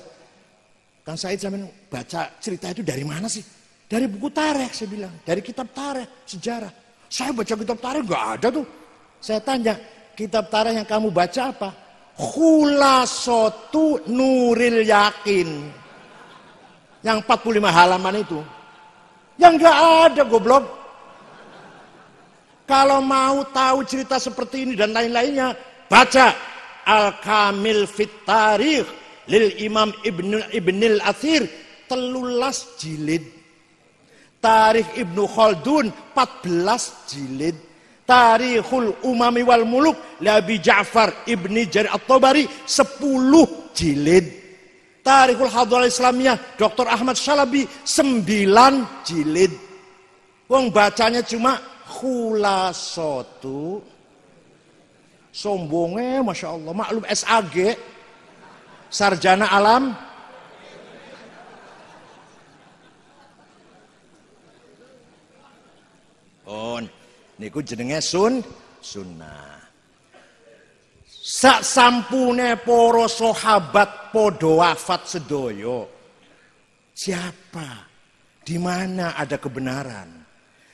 Kang Said zaman baca cerita itu dari mana sih? Dari buku tareh saya bilang, dari kitab tareh sejarah. Saya baca kitab tareh nggak ada tuh. Saya tanya, kitab tareh yang kamu baca apa? Khulasotu Nuril Yakin. Yang 45 halaman itu. Yang nggak ada goblok. Kalau mau tahu cerita seperti ini dan lain-lainnya, baca Al-Kamil Fit Tarikh lil Imam Ibnu Ibnil Athir telulas jilid. Tarikh Ibnu Khaldun 14 jilid. Tarikhul Umami wal Muluk Labi Ja'far Ibni Jari At-Tabari 10 jilid. Tarikhul Hadwal Islamiyah Dr. Ahmad Shalabi 9 jilid. Wong bacanya cuma khulasotu sombongnya Masya Allah maklum SAG sarjana alam Oh, niku jenenge sun sunnah. Sak sampune para sahabat padha wafat sedoyo. Siapa? Di mana ada kebenaran?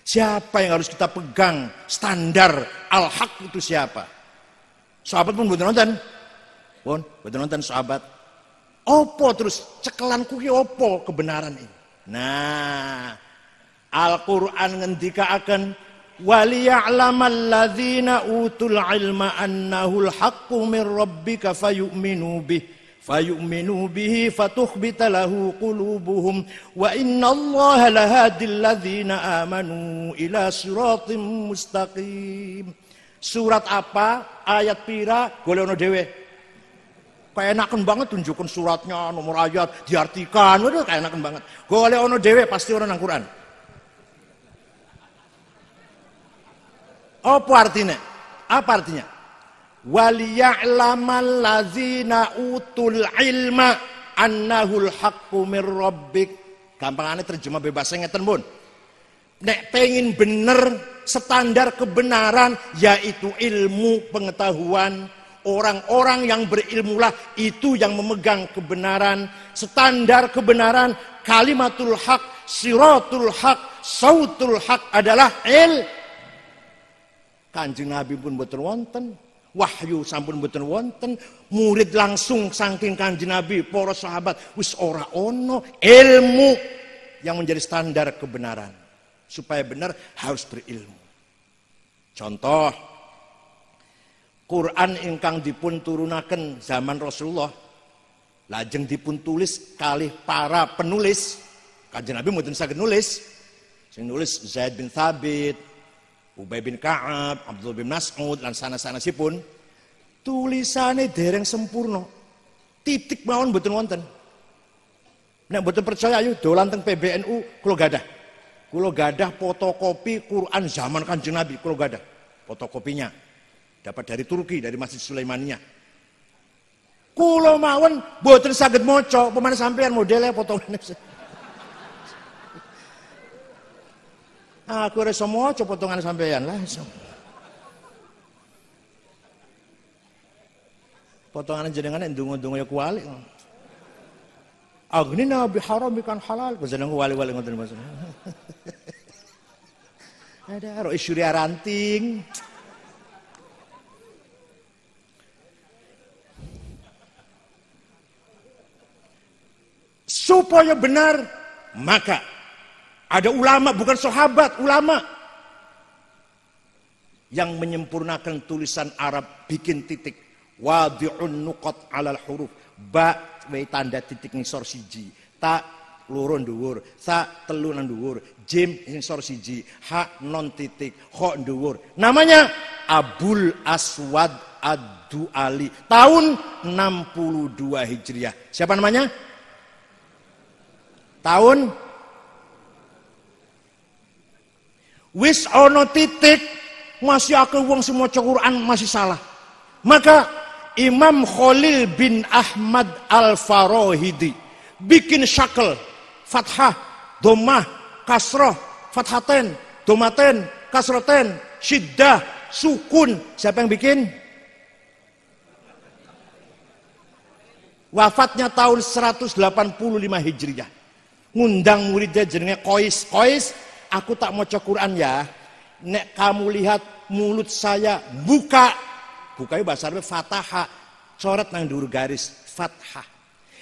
Siapa yang harus kita pegang standar al-haq itu siapa? Sahabat pun betul nonton. Pun betul nonton sahabat. Opo terus cekelan kuki opo kebenaran ini. Nah, Al-Quran ngendika akan ladzina utul ilma annahul haqqu min rabbika fayu'minu bih fayu'minu bihi fatukhbita lahu qulubuhum wa inna allaha lahadil ladzina amanu ila siratim mustaqim surat apa? Ayat pira? Golek ono dhewe? Kayak enakan banget tunjukkan suratnya nomor ayat diartikan. Waduh kayak enakan banget. Golek ono dhewe pasti orang nang Quran Apa artinya? Apa artinya? Waliya'lamal ladzina utul ilma annahul haqqu mir rabbik. Gampangane terjemah bebas ngeten pun. Nek pengen bener standar kebenaran yaitu ilmu pengetahuan orang-orang yang berilmulah itu yang memegang kebenaran standar kebenaran kalimatul hak siratul hak sautul hak adalah il Kanjeng Nabi pun betul wonten, wahyu sampun betul wonten, murid langsung saking Kanjeng Nabi, para sahabat wis ora ono ilmu yang menjadi standar kebenaran. Supaya benar harus berilmu. Contoh Quran ingkang dipun turunaken zaman Rasulullah lajeng dipun tulis kali para penulis Kanjeng Nabi mboten saged nulis sing nulis Zaid bin Thabit Ubay bin Ka'ab, Abdul bin Mas'ud, dan sana-sana pun tulisannya dereng sempurna. Titik mawon betul wonten. Nek betul percaya ayo dolan teng PBNU kula gadah. Kula gadah fotokopi Quran zaman Kanjeng Nabi kula gadah. Fotokopinya dapat dari Turki, dari Masjid Sulaimania. Kula mawon boten saged maca, pemane sampean modelnya foto Aku ora semua maca potongan lah. Potongan jenengan ndonga-ndonga ya kuali. Agnina bi ikan halal. Jeneng wali-wali ngoten Mas. Ada ro isyuri ranting. Supaya benar, maka ada ulama, bukan sahabat, ulama. Yang menyempurnakan tulisan Arab, bikin titik. wadi'un nuqat 'alal huruf. Ba tanda titik ngisor siji. Ta loro dhuwur. Sa telu nang dhuwur. Jim ngisor siji. Ha non titik. Kho dhuwur. Namanya Abul Aswad Adu Ali tahun 62 Hijriah. Siapa namanya? Tahun wis ono titik masih aku wong semua Quran masih salah maka Imam Khalil bin Ahmad Al-Farahidi bikin syakal fathah, domah, kasroh, fathaten, domaten, kasroten, syiddah, sukun. Siapa yang bikin? Wafatnya tahun 185 Hijriah. Ngundang muridnya jenenge Kois. Kois, aku tak mau Quran ya. Nek kamu lihat mulut saya buka. Buka bahasa Arab fataha. Coret nang dur garis fathah.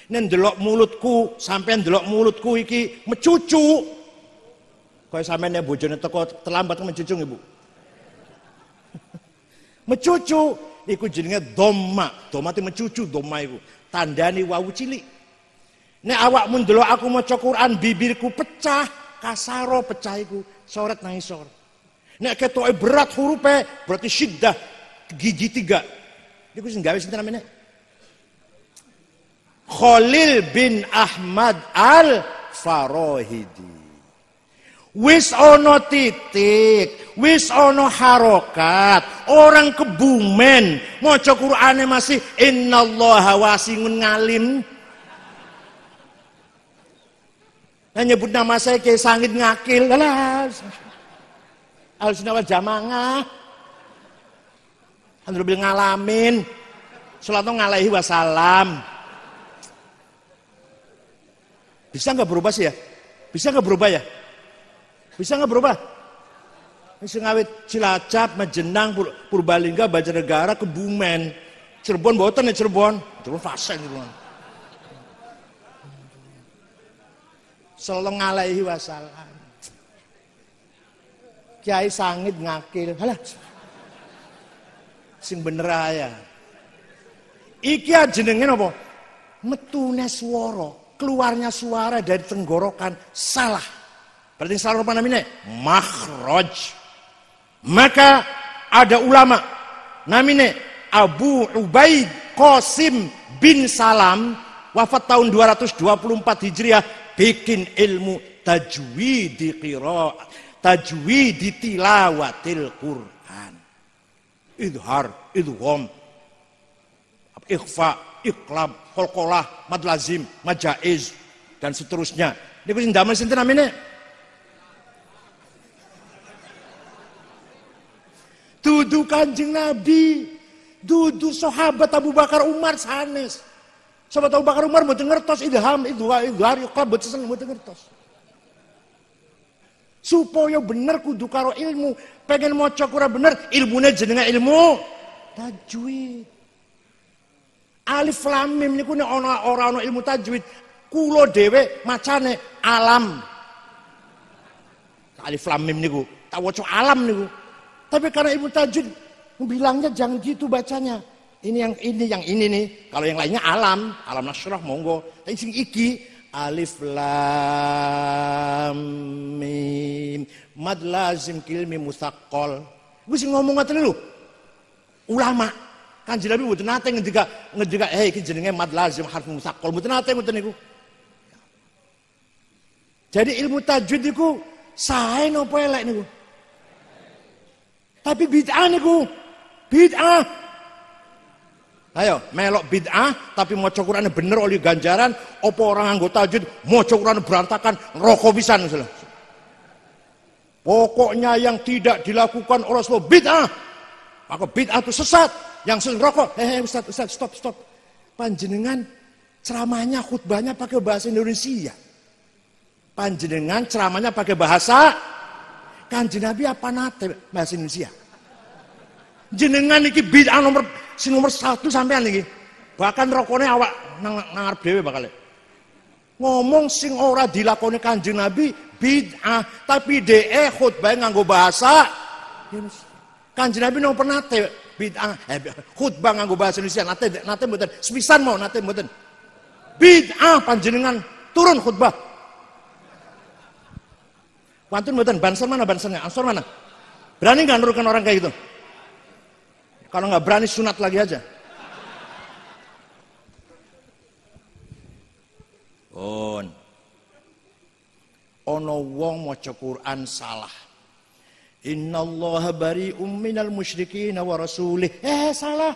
Nen delok mulutku, sampai delok mulutku iki mecucu. Kaya sampean nek bojone teko terlambat mencucu Ibu. mecucu iku jenenge doma. Doma itu mencucu doma iku. Tandani wawu cilik. Nek awakmu ndelok aku maca Quran bibirku pecah, kasaro pecah iku, soret nang isor. Nek ketoke berat hurufe berarti syiddah gigi tiga. Iku sing gawe sinten namanya? Khalil bin Ahmad al Farohidi. Wis ono titik, wis ono harokat, orang kebumen, maca Qur'ane masih innallaha wasingun ngalim. Nah nyebut nama saya kayak sangit ngakil, alas. Al wal jamangah. Alhamdulillah ngalamin. Salatu alaihi wasallam. Bisa nggak berubah sih ya? Bisa nggak berubah ya? Bisa nggak berubah? Bisa ngawit Cilacap, Majenang, Pur Purbalingga, Banjarnegara, Kebumen, Cirebon, boten ya Cirebon, Cirebon fase Cirebon. Sallallahu alaihi wasallam. Kiai sangit ngakil. Halah. Sing bener aja. Iki jenenge napa? Metune swara keluarnya suara dari tenggorokan salah. Berarti salah apa namanya? Makhraj. Maka ada ulama namanya Abu Ubaid Qasim bin Salam wafat tahun 224 Hijriah bikin ilmu tajwid qiraat tajwid tilawatil Quran idhar idgham ikhfa iklab, kolkolah, madlazim, majaiz, dan seterusnya. Ini kucing damai sinten namanya. Dudu kanjeng Nabi, dudu sahabat Abu Bakar Umar sanes. Sahabat Abu Bakar Umar mau ngertos idham, idhwa, idhar, iklab, betul mau ngertos. Supaya bener kudu karo ilmu, pengen mau cokura bener, ilmunya jenenge ilmu tajwid. Alif lam mim niku nek ana ora ana ilmu tajwid, kula dhewe macane alam. Alif lam mim niku, tak waca alam niku. Tapi karena ilmu tajwid bilangnya jangan gitu bacanya. Ini yang ini yang ini nih. Kalau yang lainnya alam, alam nasrah monggo. Tapi sing iki alif lam mim mad lazim kilmi musaqqal. Gue sing ngomong ngaten lho. Ulama Kanjeng Nabi mboten nate ngendika ngendika eh iki jenenge mad lazim harf musaqqal mboten nate ngoten niku. Jadi ilmu tajwid niku sae napa elek niku? Tapi bid'ah niku bid'ah. Ayo, melok bid'ah tapi maca Qur'ane bener oleh ganjaran, apa orang anggota tajwid maca Qur'ane berantakan, rokok misalnya. Pokoknya yang tidak dilakukan oleh Rasulullah bid'ah. Maka bid'ah itu sesat. Yang sering rokok, eh, eh Ustaz, Ustaz, stop, stop. Panjenengan ceramahnya, khutbahnya pakai bahasa Indonesia. Panjenengan ceramahnya pakai bahasa Kanjeng Nabi apa nate bahasa Indonesia. Jenengan iki bid'ah nomor si nomor satu sampean iki. Bahkan rokoknya awak nang ngarep dhewe bakal. Ngomong sing ora dilakoni Kanjeng Nabi bid'ah, tapi DE khutbah nganggo bahasa. Kanjeng Nabi nomor nate bid'ah. Eh, khutbah nganggo bahasa Indonesia. Nate nate mboten. Sepisan mau nate mboten. Bid'ah panjenengan. Turun khutbah. Pantun mboten. Banser mana bansernya ansor mana? Berani nggak nurunkan orang kayak gitu kalau nggak berani sunat lagi aja On. Ono wong maca Quran salah. Innallaha bari'um minal musyrikin wa rasulih. Eh salah.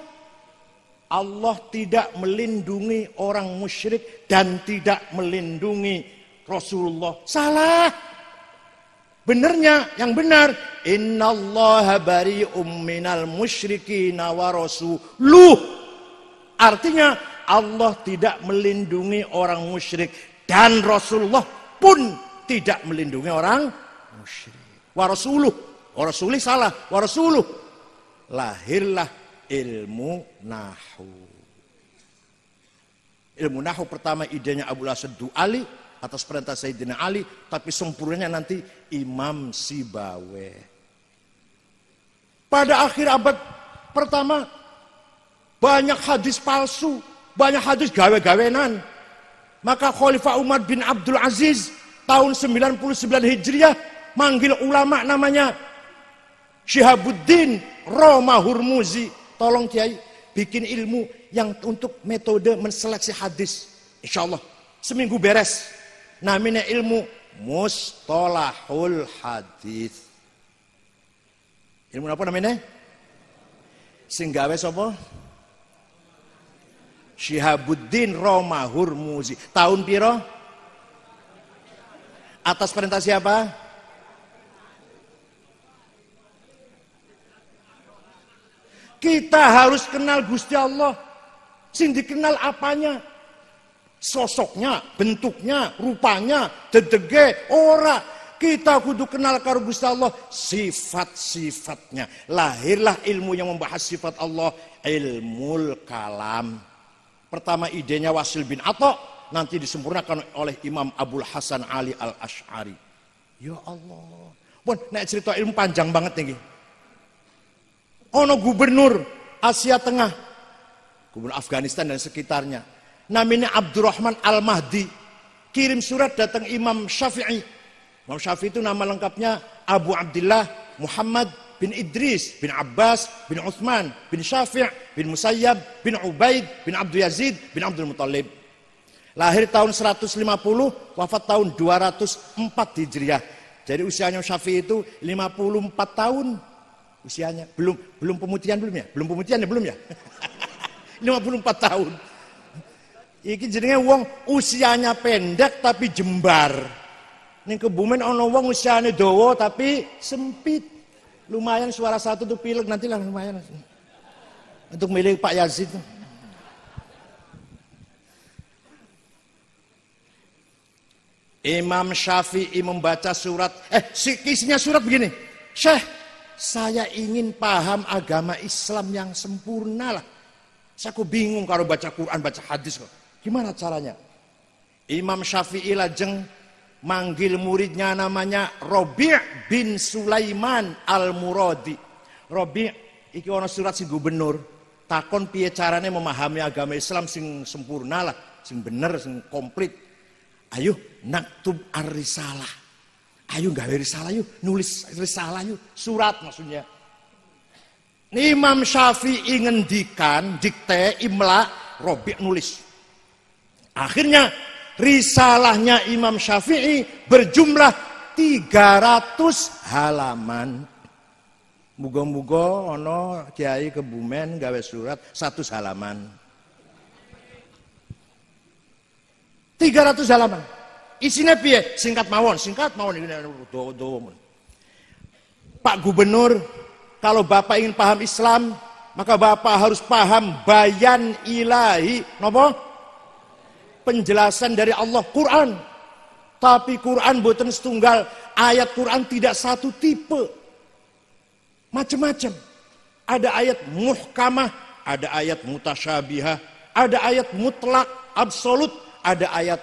Allah tidak melindungi orang musyrik dan tidak melindungi Rasulullah. Salah. Benernya, yang benar. Innallaha bari'um minal musyrikin wa rasuluh. Artinya Allah tidak melindungi orang musyrik dan Rasulullah pun tidak melindungi orang musyrik. Wa rasuluh, wa salah, wa rasuluh. Lahirlah ilmu nahu. Ilmu nahu pertama idenya Abu Asad Ali atas perintah Sayyidina Ali, tapi sempurnanya nanti Imam Sibawe. Pada akhir abad pertama banyak hadis palsu, banyak hadis gawe-gawenan. Maka Khalifah Umar bin Abdul Aziz tahun 99 Hijriah manggil ulama namanya Syihabuddin Roma Hurmuzi. Tolong Kiai bikin ilmu yang untuk metode menseleksi hadis. Insya Allah seminggu beres. Namanya ilmu mustolahul hadis. Ilmu apa namanya? Singgawe sapa? Syihabuddin Roma Hurmuzi. Tahun piro? Atas perintah siapa? Kita harus kenal Gusti Allah. Sing dikenal apanya? Sosoknya, bentuknya, rupanya, dedege, ora. Kita kudu kenal karo Gusti Allah sifat-sifatnya. Lahirlah ilmu yang membahas sifat Allah, ilmu kalam. Pertama idenya Wasil bin Atta, nanti disempurnakan oleh Imam Abdul Hasan Ali Al Ash'ari. Ya Allah. Bon, nek cerita ilmu panjang banget nih. Ono gubernur Asia Tengah, gubernur Afghanistan dan sekitarnya. Namanya Abdurrahman Al-Mahdi. Kirim surat datang Imam Syafi'i. Imam Syafi'i itu nama lengkapnya Abu Abdullah Muhammad bin Idris bin Abbas bin Uthman bin Syafi' bin Musayyab bin Ubaid bin Abdul Yazid bin Abdul Muttalib. Lahir tahun 150, wafat tahun 204 Hijriah. Jadi usianya Syafi'i itu 54 tahun usianya. Belum belum pemutihan belum ya? Belum pemutihan ya belum ya? 54 tahun. Iki jenenge wong usianya pendek tapi jembar. Ning kebumen ana wong usiane dawa tapi sempit. Lumayan suara satu tuh pilek nanti lah lumayan. Untuk milih Pak Yazid. Imam Syafi'i membaca surat, eh isinya surat begini. Syekh, saya ingin paham agama Islam yang sempurna lah. Saya kok bingung kalau baca Quran, baca hadis kok. Gimana caranya? Imam Syafi'i lajeng manggil muridnya namanya Robi' bin Sulaiman Al-Muradi. Robi' iki ana surat si gubernur, takon piye carane memahami agama Islam sing sempurna lah, sing bener, sing komplit. Ayo naktub ar-risalah. Ayo gawe risalah yuk, nulis risalah yuk, surat maksudnya. Imam Syafi'i ngendikan, dikte, imla, Robi' nulis. Akhirnya risalahnya Imam Syafi'i berjumlah 300 halaman. Muga-muga ono kiai kebumen gawe surat satu halaman. 300 halaman. Isinya piye? Singkat mawon, singkat mawon ini Pak Gubernur, kalau Bapak ingin paham Islam, maka Bapak harus paham bayan ilahi, nopo? Penjelasan dari Allah Quran. Tapi Quran buatan setunggal, ayat Quran tidak satu tipe. Macam-macam. Ada ayat muhkamah, ada ayat mutasyabihah, ada ayat mutlak, absolut, ada ayat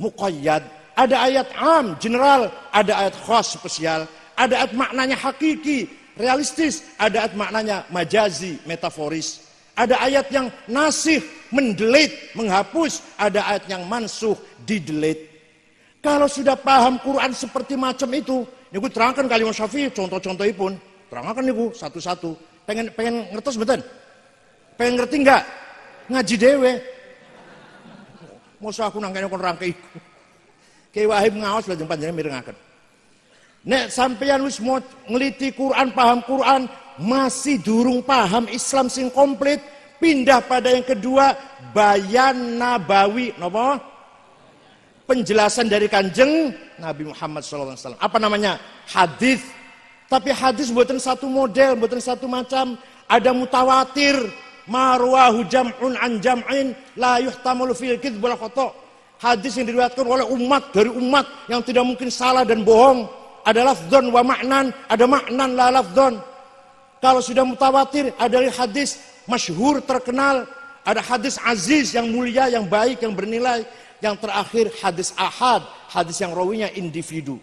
muqayyad, ada ayat am, general, ada ayat khas spesial, ada ayat maknanya hakiki, realistis, ada ayat maknanya majazi, metaforis. Ada ayat yang nasih, mendelit, menghapus, ada ayat yang mansuh, didelit. Kalau sudah paham Quran seperti macam itu, ini gue terangkan kalimat Syafi'i, contoh-contoh pun, terangkan nih gue satu-satu. Pengen pengen ngertos betul? Pengen ngerti enggak? Ngaji dewe. Masa aku nangkanya kon rangkai iku. Kayak wahib ngawas lah jempan jangan mirengaken. Nek sampeyan wis ngeliti Quran, paham Quran, masih durung paham Islam sing komplit, pindah pada yang kedua, bayan nabawi, nopo? Penjelasan dari kanjeng Nabi Muhammad SAW. Apa namanya? Hadis. Tapi hadis buatan satu model, buatan satu macam. Ada mutawatir, marwahu jam'un an jam'in la yuhtamalu fil wala Hadis yang diriwayatkan oleh umat dari umat yang tidak mungkin salah dan bohong ada lafdon wa maknan, ada maknan la lafdon. Kalau sudah mutawatir, ada hadis masyhur terkenal, ada hadis aziz yang mulia, yang baik, yang bernilai. Yang terakhir hadis ahad, hadis yang rawinya individu.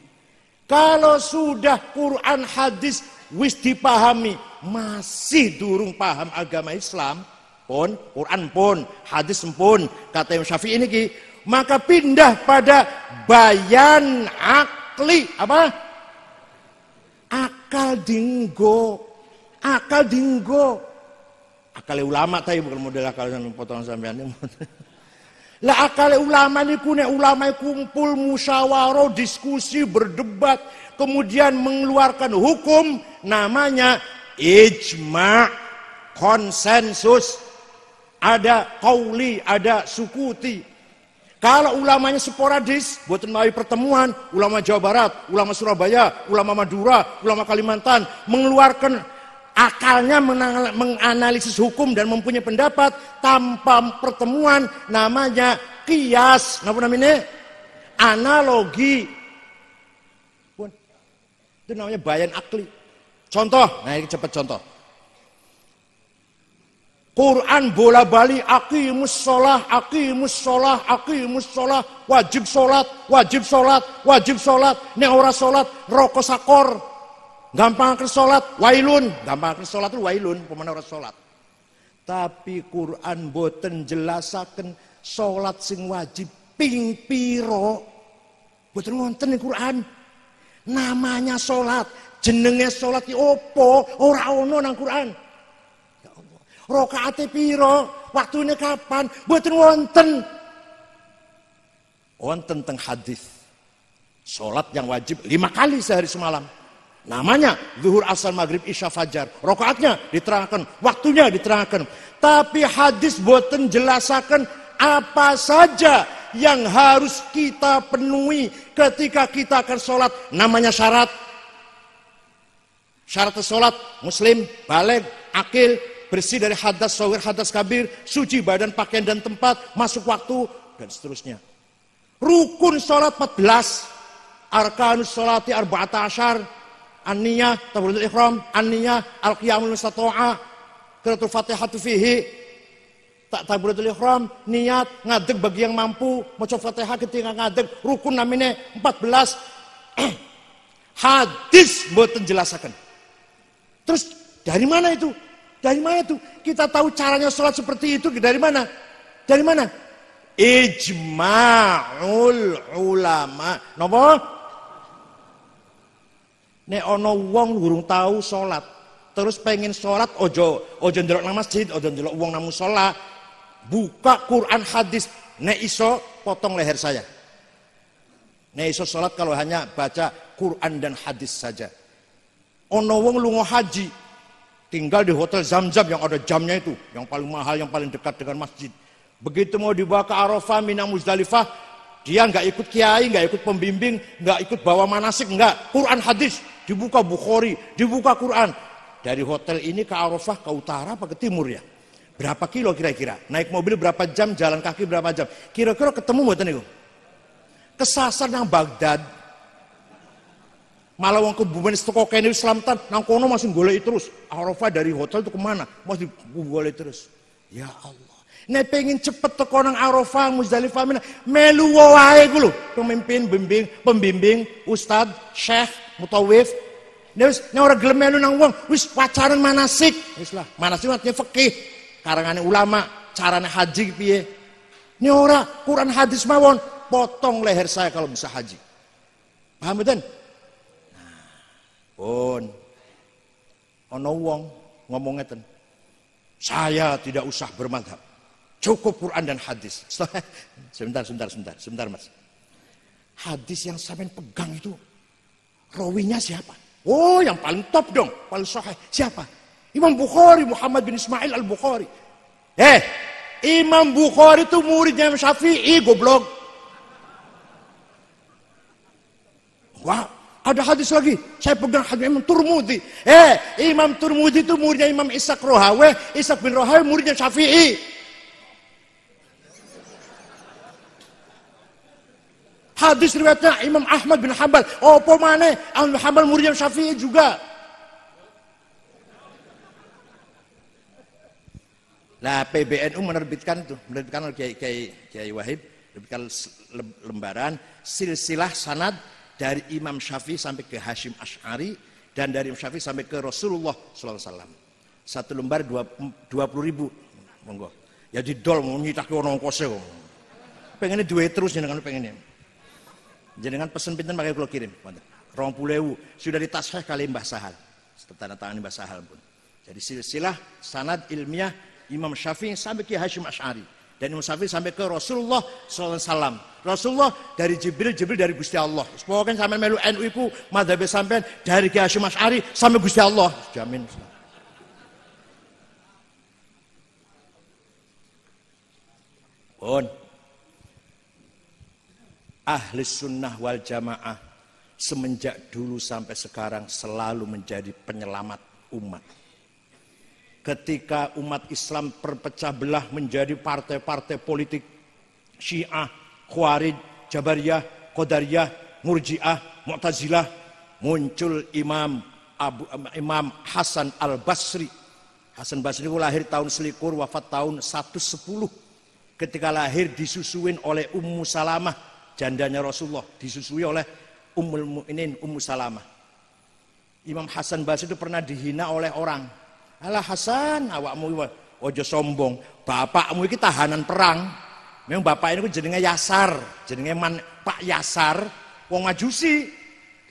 Kalau sudah Quran hadis wis dipahami, masih durung paham agama Islam, pun Quran pun, hadis pun, kata Imam Syafi'i ini maka pindah pada bayan akli apa akal dinggo akal dinggo. Akal ulama tadi bukan model akal yang potongan sampean lah akal ulama ini kunek ulama kumpul musyawarah diskusi berdebat kemudian mengeluarkan hukum namanya ijma konsensus. Ada kauli ada sukuti. Kalau ulamanya sporadis, buat melalui pertemuan, ulama Jawa Barat, ulama Surabaya, ulama Madura, ulama Kalimantan, mengeluarkan akalnya menganalisis hukum dan mempunyai pendapat tanpa pertemuan namanya kias. Namanya? Analogi. Itu namanya bayan akli. Contoh, nah ini cepat contoh. Quran bola balik aqimus sholah, aqimus sholah, aqimus sholah, wajib sholat, wajib sholat, wajib sholat, ini ora sholat, rokok sakor, gampang ke sholat, wailun, gampang ke sholat itu wailun, pemana ora sholat. Tapi Quran boten jelasaken sholat sing wajib ping piro, boten ngonten Quran. Namanya sholat, jenenge sholat opo, ora ono nang Quran. Rokaate piro? Waktune kapan? Mboten wonten. Wonten teng hadis. Salat yang wajib lima kali sehari semalam. Namanya zuhur asal maghrib isya fajar. Rokaatnya diterangkan, waktunya diterangkan. Tapi hadis boten jelasakan apa saja yang harus kita penuhi ketika kita akan sholat. Namanya syarat. Syarat sholat muslim, balik, akil, bersih dari hadas sawir, hadas kabir, suci badan, pakaian dan tempat, masuk waktu, dan seterusnya. Rukun sholat 14, arkanus sholati arba'ata asyar, an-niyah, taburatul ikhram, an-niyah, al-qiyamul mustato'a, kiratul fatihatu fihi, tak taburatul ikhram, niat, ngadeg bagi yang mampu, maca fatihah ketika ngadeg, rukun namanya 14, hadis buat jelasakan. Terus dari mana itu? Dari mana itu? Kita tahu caranya sholat seperti itu dari mana? Dari mana? Ijma'ul ulama. Nopo? Nek ono wong gurung tahu sholat, terus pengen sholat ojo ojo ndelok nang masjid, ojo ndelok wong namu sholat, buka Quran hadis, nek iso potong leher saya. Nek iso sholat kalau hanya baca Quran dan hadis saja. Ono wong lungo haji, tinggal di hotel Zam-Zam yang ada jamnya itu, yang paling mahal, yang paling dekat dengan masjid. Begitu mau dibawa ke Arafah, Mina Muzdalifah, dia nggak ikut kiai, nggak ikut pembimbing, nggak ikut bawa manasik, nggak. Quran hadis, dibuka Bukhari, dibuka Quran. Dari hotel ini ke Arafah, ke utara apa ke timur ya? Berapa kilo kira-kira? Naik mobil berapa jam, jalan kaki berapa jam? Kira-kira ketemu buatan itu? Kesasar yang Baghdad, Malah wong kebumen toko kene Islamtan nang kono masih golek terus. Arafah dari hotel itu ke mana? Masih golek terus. Ya Allah. Nek pengen cepet teko nang Arafah Muzdalifah melu wae ku. Pemimpin, pembimbing, pembimbing, ustad, syekh, mutawif. Wis nek ora gelem melu nang wong, wis pacaran manasik. Wis lah, manasik artinya fikih. Karangane ulama, carane haji piye? Ini ora Quran hadis mawon, potong leher saya kalau bisa haji. Paham betul? Nah, pun ono wong ngomong ngeten. Saya tidak usah bermadhab. Cukup Quran dan hadis. Sebentar, sebentar, sebentar, sebentar mas. Hadis yang sampai pegang itu, rawinya siapa? Oh yang paling top dong, paling sahih. Siapa? Imam Bukhari, Muhammad bin Ismail al-Bukhari. Eh, Imam Bukhari itu muridnya Imam Syafi'i, goblok. Wah, ada hadis lagi. Saya pegang hadis Imam Turmudi. Eh, Imam Turmudi itu muridnya Imam Ishaq Rohawe. Ishaq bin Rohawe muridnya Syafi'i. Hadis riwayatnya Imam Ahmad bin Hambal. Oh, mana? Ahmad bin Hambal muridnya Syafi'i juga. Nah, PBNU menerbitkan itu, menerbitkan oleh Kiai, Kiai, Kiai Wahib, menerbitkan lembaran silsilah sanad dari Imam Syafi'i sampai ke Hashim Ash'ari dan dari Imam Syafi'i sampai ke Rasulullah SAW. Satu lembar dua, dua puluh ribu. Monggo. Ya di dol mau nyitak ke orang kose Pengennya dua terus jenengan pengennya. Jenengan pesen pinten pakai kalau kirim. Rong pulewu sudah ditasheh kali Mbah Sahal. Tanda tangan Mbah Sahal pun. Jadi silsilah sanad ilmiah Imam Syafi'i sampai ke Hashim Ash'ari. Dan Imam Syafi'i sampai ke Rasulullah SAW. Rasulullah dari Jibril, Jibril dari Gusti Allah. Pokoknya sampai melu NU itu madhabe sampai dari Ki Hashim Ash'ari sampai Gusti Allah. Jamin. Pun ahli sunnah wal jamaah semenjak dulu sampai sekarang selalu menjadi penyelamat umat. Ketika umat Islam terpecah belah menjadi partai-partai politik Syiah, Khawarij, Jabariyah, Qadariyah, Murji'ah, Mu'tazilah, muncul Imam Abu, Imam Hasan Al Basri. Hasan Basri itu lahir tahun selikur, wafat tahun 110. Ketika lahir disusuin oleh Ummu Salamah, jandanya Rasulullah disusui oleh Ummul Mukminin Ummu Salamah. Imam Hasan Basri itu pernah dihina oleh orang. Alah Hasan, awakmu ojo sombong. Bapakmu itu tahanan perang. Memang bapak ini jenenge Yasar, jenenge man, Pak Yasar, wong Majusi.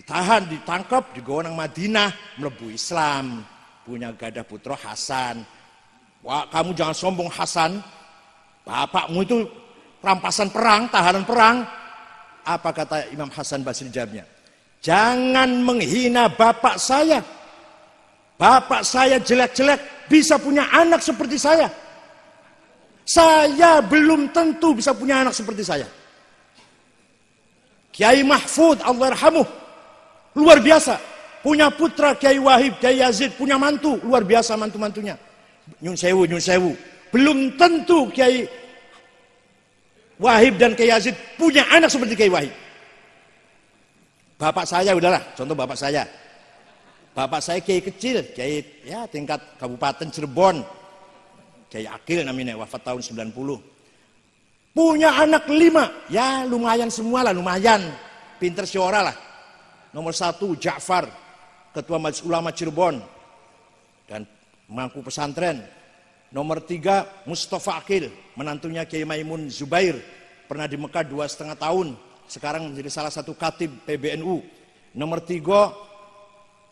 Ditahan, ditangkap, digawa nang Madinah, melebu Islam. Punya gadah putra Hasan. Wah, kamu jangan sombong Hasan. Bapakmu itu rampasan perang, tahanan perang, apa kata Imam Hasan Basri jawabnya? Jangan menghina bapak saya. Bapak saya jelek-jelek bisa punya anak seperti saya. Saya belum tentu bisa punya anak seperti saya. Kiai Mahfud Allah luar biasa. Punya putra Kiai Wahib, Kiai Yazid, punya mantu luar biasa mantu-mantunya. Nyun sewu, nyun sewu. Belum tentu Kiai Wahib dan Kiai Yazid punya anak seperti Kiai Wahib. Bapak saya udahlah, contoh bapak saya. Bapak saya Kiai kecil, Kiai ya tingkat Kabupaten Cirebon. Kiai Akil namanya wafat tahun 90. Punya anak lima, ya lumayan semua lah, lumayan. Pinter siora lah. Nomor satu Ja'far, Ketua Majelis Ulama Cirebon. Dan mangku pesantren, Nomor tiga Mustafa Akil, menantunya Kiai Maimun Zubair, pernah di Mekah dua setengah tahun, sekarang menjadi salah satu katib PBNU. Nomor tiga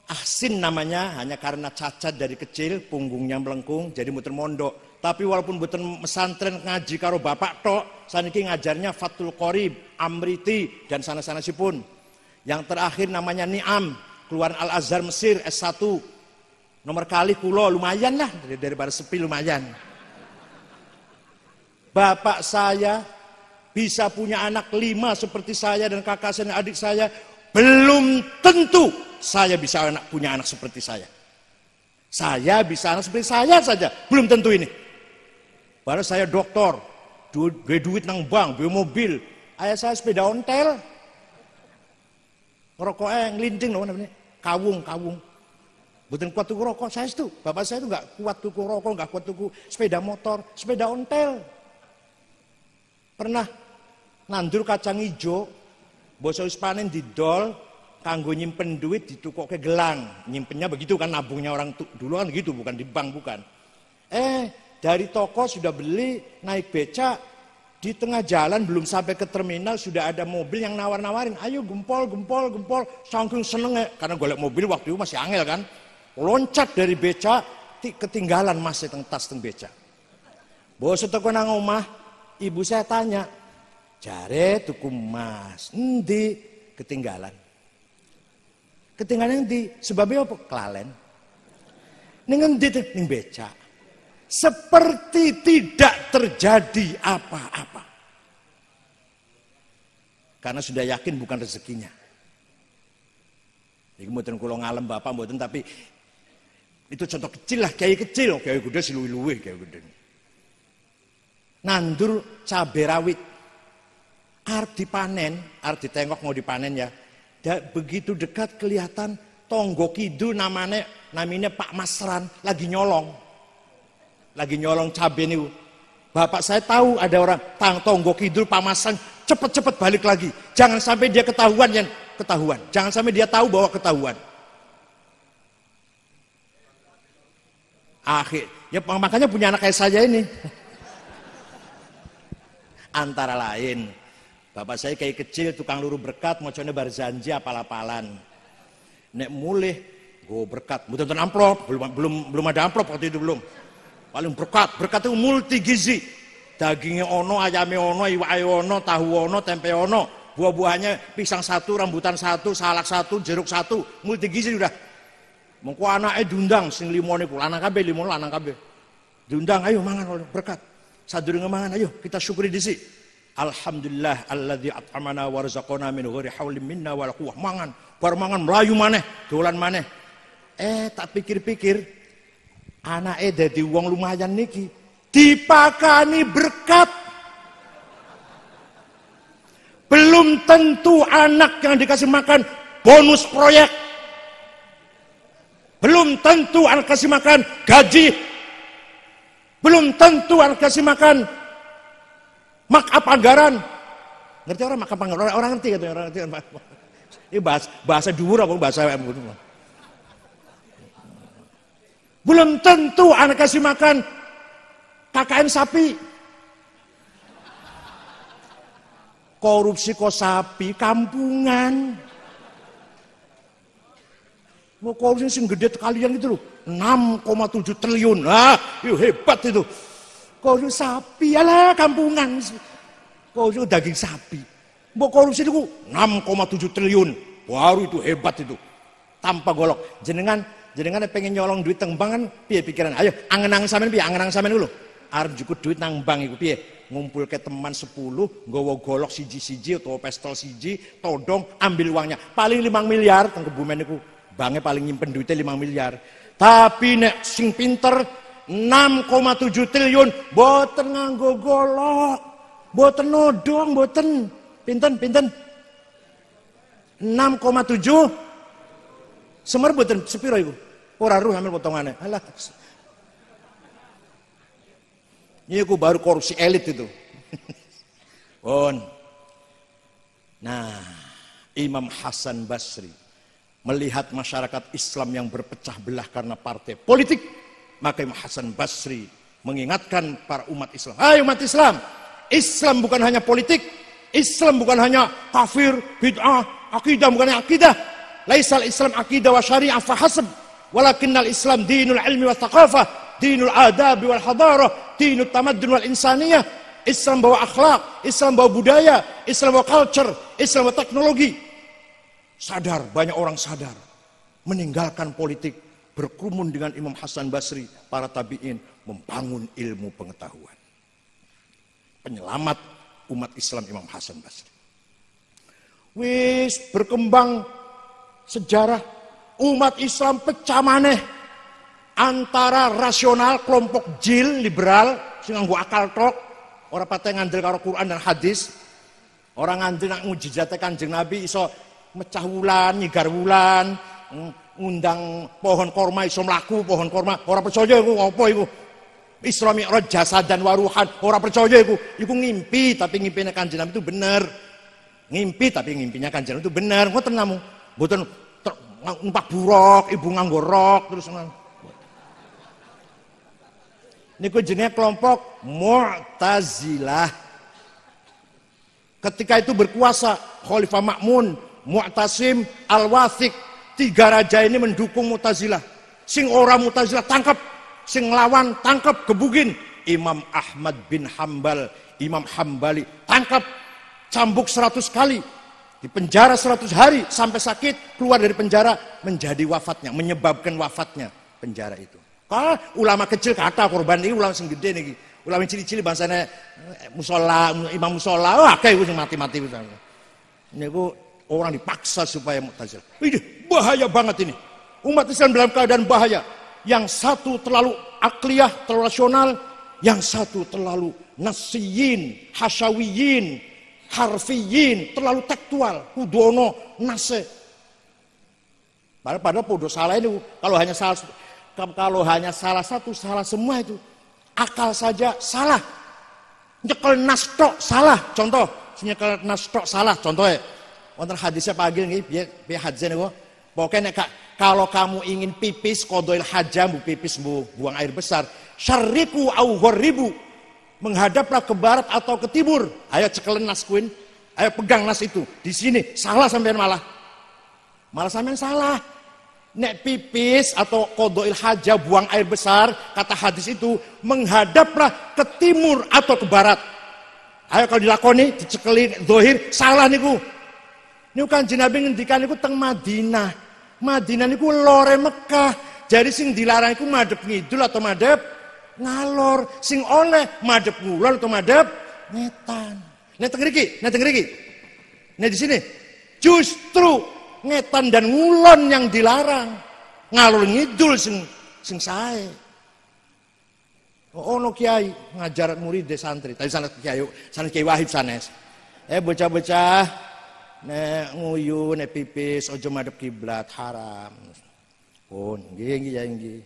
Ahsin namanya, hanya karena cacat dari kecil, punggungnya melengkung, jadi muter mondok. Tapi walaupun bukan mesantren ngaji karo bapak tok, saniki ngajarnya Fatul Qorib, Amriti, dan sana-sana si pun. Yang terakhir namanya Niam, keluar Al-Azhar Mesir S1, Nomor kali kulo lumayan lah daripada sepi lumayan. Bapak saya bisa punya anak lima seperti saya dan kakak saya dan adik saya. Belum tentu saya bisa anak punya anak seperti saya. Saya bisa anak seperti saya saja. Belum tentu ini. Baru saya doktor. Duit, duit nang bank, beli mobil. Ayah saya sepeda ontel. Rokoknya ngelinting loh namanya. Kawung, kawung. Bukan kuat tuku rokok, saya itu. Bapak saya itu nggak kuat tuku rokok, nggak kuat tuku sepeda motor, sepeda ontel. Pernah nandur kacang hijau, bosok panen di dol, kanggo nyimpen duit ke gelang. Nyimpennya begitu kan nabungnya orang dulu kan gitu bukan di bank bukan. Eh dari toko sudah beli naik beca di tengah jalan belum sampai ke terminal sudah ada mobil yang nawar-nawarin, ayo gempol, gempol, gempol, saking seneng ya. Karena golek mobil waktu itu masih angel kan. Loncat dari beca, ketinggalan masih teng tas teng beca. Bos teko nang omah, ibu saya tanya, jare tuku mas, endi ketinggalan. Ketinggalan endi? Sebabnya apa? Kelalen. Ning endi ning beca seperti tidak terjadi apa-apa. Karena sudah yakin bukan rezekinya. Ini kemudian kalau ngalem bapak mboten tapi itu contoh kecil lah, kayak kecil, kayak gede siluwi-luwi kayak gede. Nandur cabai rawit. Arep dipanen, arep ditengok mau dipanen ya. Da, begitu dekat kelihatan tonggo kidul namanya namanya Pak Masran lagi nyolong lagi nyolong cabai nih. Bapak saya tahu ada orang tang tonggo kidul pamasan cepet-cepet balik lagi. Jangan sampai dia ketahuan yang ketahuan. Jangan sampai dia tahu bahwa ketahuan. Akhir, ya makanya punya anak kayak saya ini. Antara lain, bapak saya kayak kecil tukang luru berkat, mau coba barzanji apal-apalan. Nek mulih, gue berkat, betul-betul amplop, belum belum belum ada amplop waktu itu belum. Paling berkat, berkat itu multi gizi. Dagingnya ono, ayamnya ono, iwake ono, tahu ono, tempe ono. Buah-buahnya pisang satu, rambutan satu, salak satu, jeruk satu, multi gizi udah. Mengko anaknya dundang sing limone ku, lanang kabeh limon lanang kabeh. Diundang, ayo mangan berkat. Sadurunge mangan, ayo kita syukuri disi. Alhamdulillah alladzi at'amana wa razaqana min ghairi haulin minna wala quwwah. Mangan, bar mangan melayu maneh, dolan maneh. Eh tak pikir-pikir, anake dadi wong lumayan niki dipakani berkat belum tentu anak yang dikasih makan bonus proyek belum tentu anak kasih makan gaji. Belum tentu anak kasih makan mak apa anggaran. Ngerti orang mak apa anggaran? Orang, orang ngerti orang ngerti. Ini bahasa bahasa dhuwur apa bahasa belum tentu anak kasih makan KKN sapi. Korupsi kok sapi, kampungan. Mau korupsi sing gede kalian itu loh. 6,7 triliun. Ah, yuk hebat itu. Korupsi sapi, lah kampungan. Korupsi daging sapi. Mau korupsi itu 6,7 triliun. Baru itu hebat itu. Tanpa golok. Jenengan kan pengen nyolong duit teng bank kan piye pikiran ayo angen-angen sampean piye angen-angen sampean dulu arep jukut duit nang bank iku piye ngumpul ke teman 10 nggawa golok siji-siji atau pistol siji todong ambil uangnya paling 5 miliar teng kebumen iku banknya paling nyimpen duitnya 5 miliar tapi nek sing pinter 6,7 triliun boten nganggo golok boten nodong boten pinten pinten 6,7 semer boten sepiro iku Ora ruh ambil potongannya. Alah. Ini aku baru korupsi elit itu. On. Nah, Imam Hasan Basri melihat masyarakat Islam yang berpecah belah karena partai politik, maka Imam Hasan Basri mengingatkan para umat Islam, "Hai umat Islam, Islam bukan hanya politik, Islam bukan hanya kafir, bid'ah, akidah bukan hanya akidah. Laisal Islam akidah wa syariah fahasab." walakinnal Islam dinul ilmi wa thaqafah dinul adabi wal hadarah dinul tamaddun wal insaniyah Islam bawa akhlak Islam bawa budaya Islam bawa culture Islam bawa teknologi sadar banyak orang sadar. Meninggalkan politik berkerumun dengan Imam Hasan Basri para tabi'in membangun ilmu pengetahuan. Penyelamat umat Islam Imam Hasan Basri. Wis berkembang sejarah umat Islam pecah maneh. Antara rasional kelompok jil liberal sing nganggo akal tok. Ora patah ngandel karo Quran dan hadis. Orang ngandel nak mujizat Kanjeng Nabi iso mecah wulan nyigar wulan ngundang pohon korma iso mlaku pohon korma. Ora percaya iku apa iku? Isra Mi'raj jasad dan waruhan ora percaya iku? Iku ngimpi tapi ngimpine Kanjeng Nabi itu bener. Ngimpi tapi ngimpinya Kanjeng Nabi itu bener. Ngoten namu? Mboten numpak buruk, ibu nganggo rok terus Niku jenenge kelompok Mu'tazilah. Ketika itu berkuasa Khalifah Makmun, Mu'tasim, Al-Wathiq, tiga raja ini mendukung Mu'tazilah. Sing orang Mu'tazilah tangkap, sing lawan tangkap, gebugin. Imam Ahmad bin Hambal, Imam Hambali tangkap, cambuk seratus kali, di penjara 100 hari sampai sakit keluar dari penjara menjadi wafatnya menyebabkan wafatnya penjara itu. Kalau ulama kecil kata korban ini ulama sing gede nih ulama cili-cili bahasanya eh, musola imam musola wah kayak gue mati-mati. Ini orang dipaksa supaya mutazil ini bahaya banget ini umat Islam dalam keadaan bahaya yang satu terlalu akliyah terlalu rasional yang satu terlalu nasiyin hasyawiyin harfiyin, terlalu tekstual, kudono, nase. Padahal, padahal podo salah ini kalau hanya salah kalau hanya salah satu salah semua itu akal saja salah. Nyekel nas tok salah. Contoh, nyekel nas tok salah contohnya. Wonten hadisnya pagi ini biar biar hadisnya nih Pokoknya kalau kamu ingin pipis kodoil hajam bu pipis bu buang air besar syariku au ribu menghadaplah ke barat atau ke timur. Ayo cekelen nas kuin. Ayo pegang nas itu. Di sini salah sampean malah. Malah sampean salah. Nek pipis atau kodoil haja buang air besar, kata hadis itu menghadaplah ke timur atau ke barat. Ayo kalau dilakoni, dicekeli dohir, salah niku. Ini kan jenabi ngendikan niku teng Madinah. Madinah niku lore Mekah. Jadi sing dilarang iku madep ngidul atau madep ngalor. Sing oleh madep ngulon atau madep ngetan. Ngetan ngeriki ngetan ngeriki nah di sini. Justru ngetan dan ngulon yang dilarang. Ngalor ngidul sing sing sae. Oh no kiai ngajar murid de santri. Tadi sana kiai sana kiai wahib sanes. Eh bocah-bocah nek nguyu nek pipis ojo madep kiblat haram oh nggih nggih ya nggih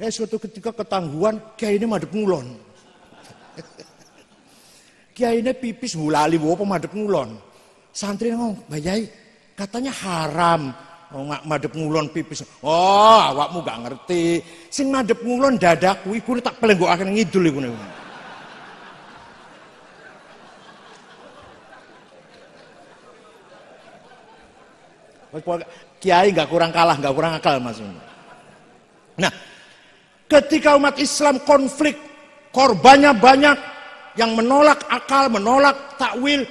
Eh suatu ketika ketangguhan kiai ini madep ngulon. kiai ini pipis bulali bawa madep ngulon. Santri ngomong, bayai katanya haram. Oh, madep ngulon pipis. Oh, awakmu gak ngerti. Sing madep ngulon dadaku iku tak pelenggok akan ngidul iku. Kiai gak kurang kalah, gak kurang akal mas. Nah, Ketika umat Islam konflik, korbannya banyak, yang menolak akal, menolak takwil,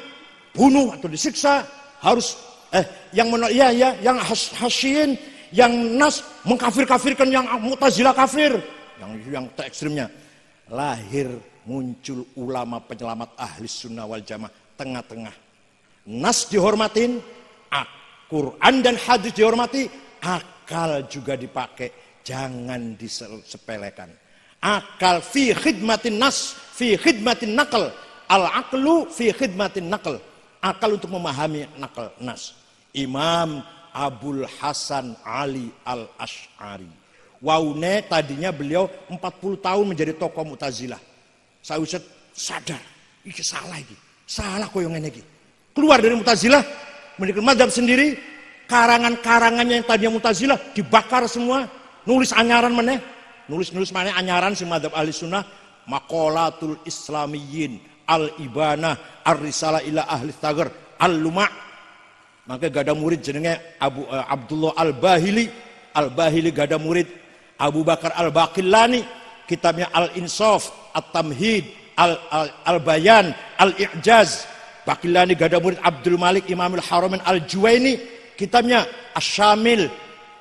bunuh atau disiksa, harus eh yang menolak ya ya yang has, hasyin, yang nas mengkafir-kafirkan yang mutazilah kafir, yang yang terekstrimnya lahir muncul ulama penyelamat ahli sunnah wal jamaah tengah-tengah. Nas dihormatin, Quran dan hadis dihormati, akal juga dipakai Jangan disepelekan. Akal fi khidmatin nas, fi khidmatin nakal. Al aklu fi khidmatin nakal. Akal untuk memahami nakal nas. Imam Abul Hasan Ali al Ash'ari. Waune tadinya beliau 40 tahun menjadi tokoh Mu'tazilah. Saya sadar, ini salah ini. Salah yang ini. Keluar dari Mu'tazilah, mendirikan madhab sendiri, karangan-karangannya yang tadinya Mu'tazilah dibakar semua, nulis anyaran mana? nulis-nulis mana anyaran si madhab ahli sunnah makolatul islamiyin al ibanah ar risalah ila ahli tagar al luma maka gada murid jenenge Abu uh, Abdullah al Bahili al Bahili gada murid Abu Bakar al Baqillani kitabnya al Insaf at Tamhid al, al, Baqillani gada murid Abdul Malik Imamul Haramain al Juwaini kitabnya Asyamil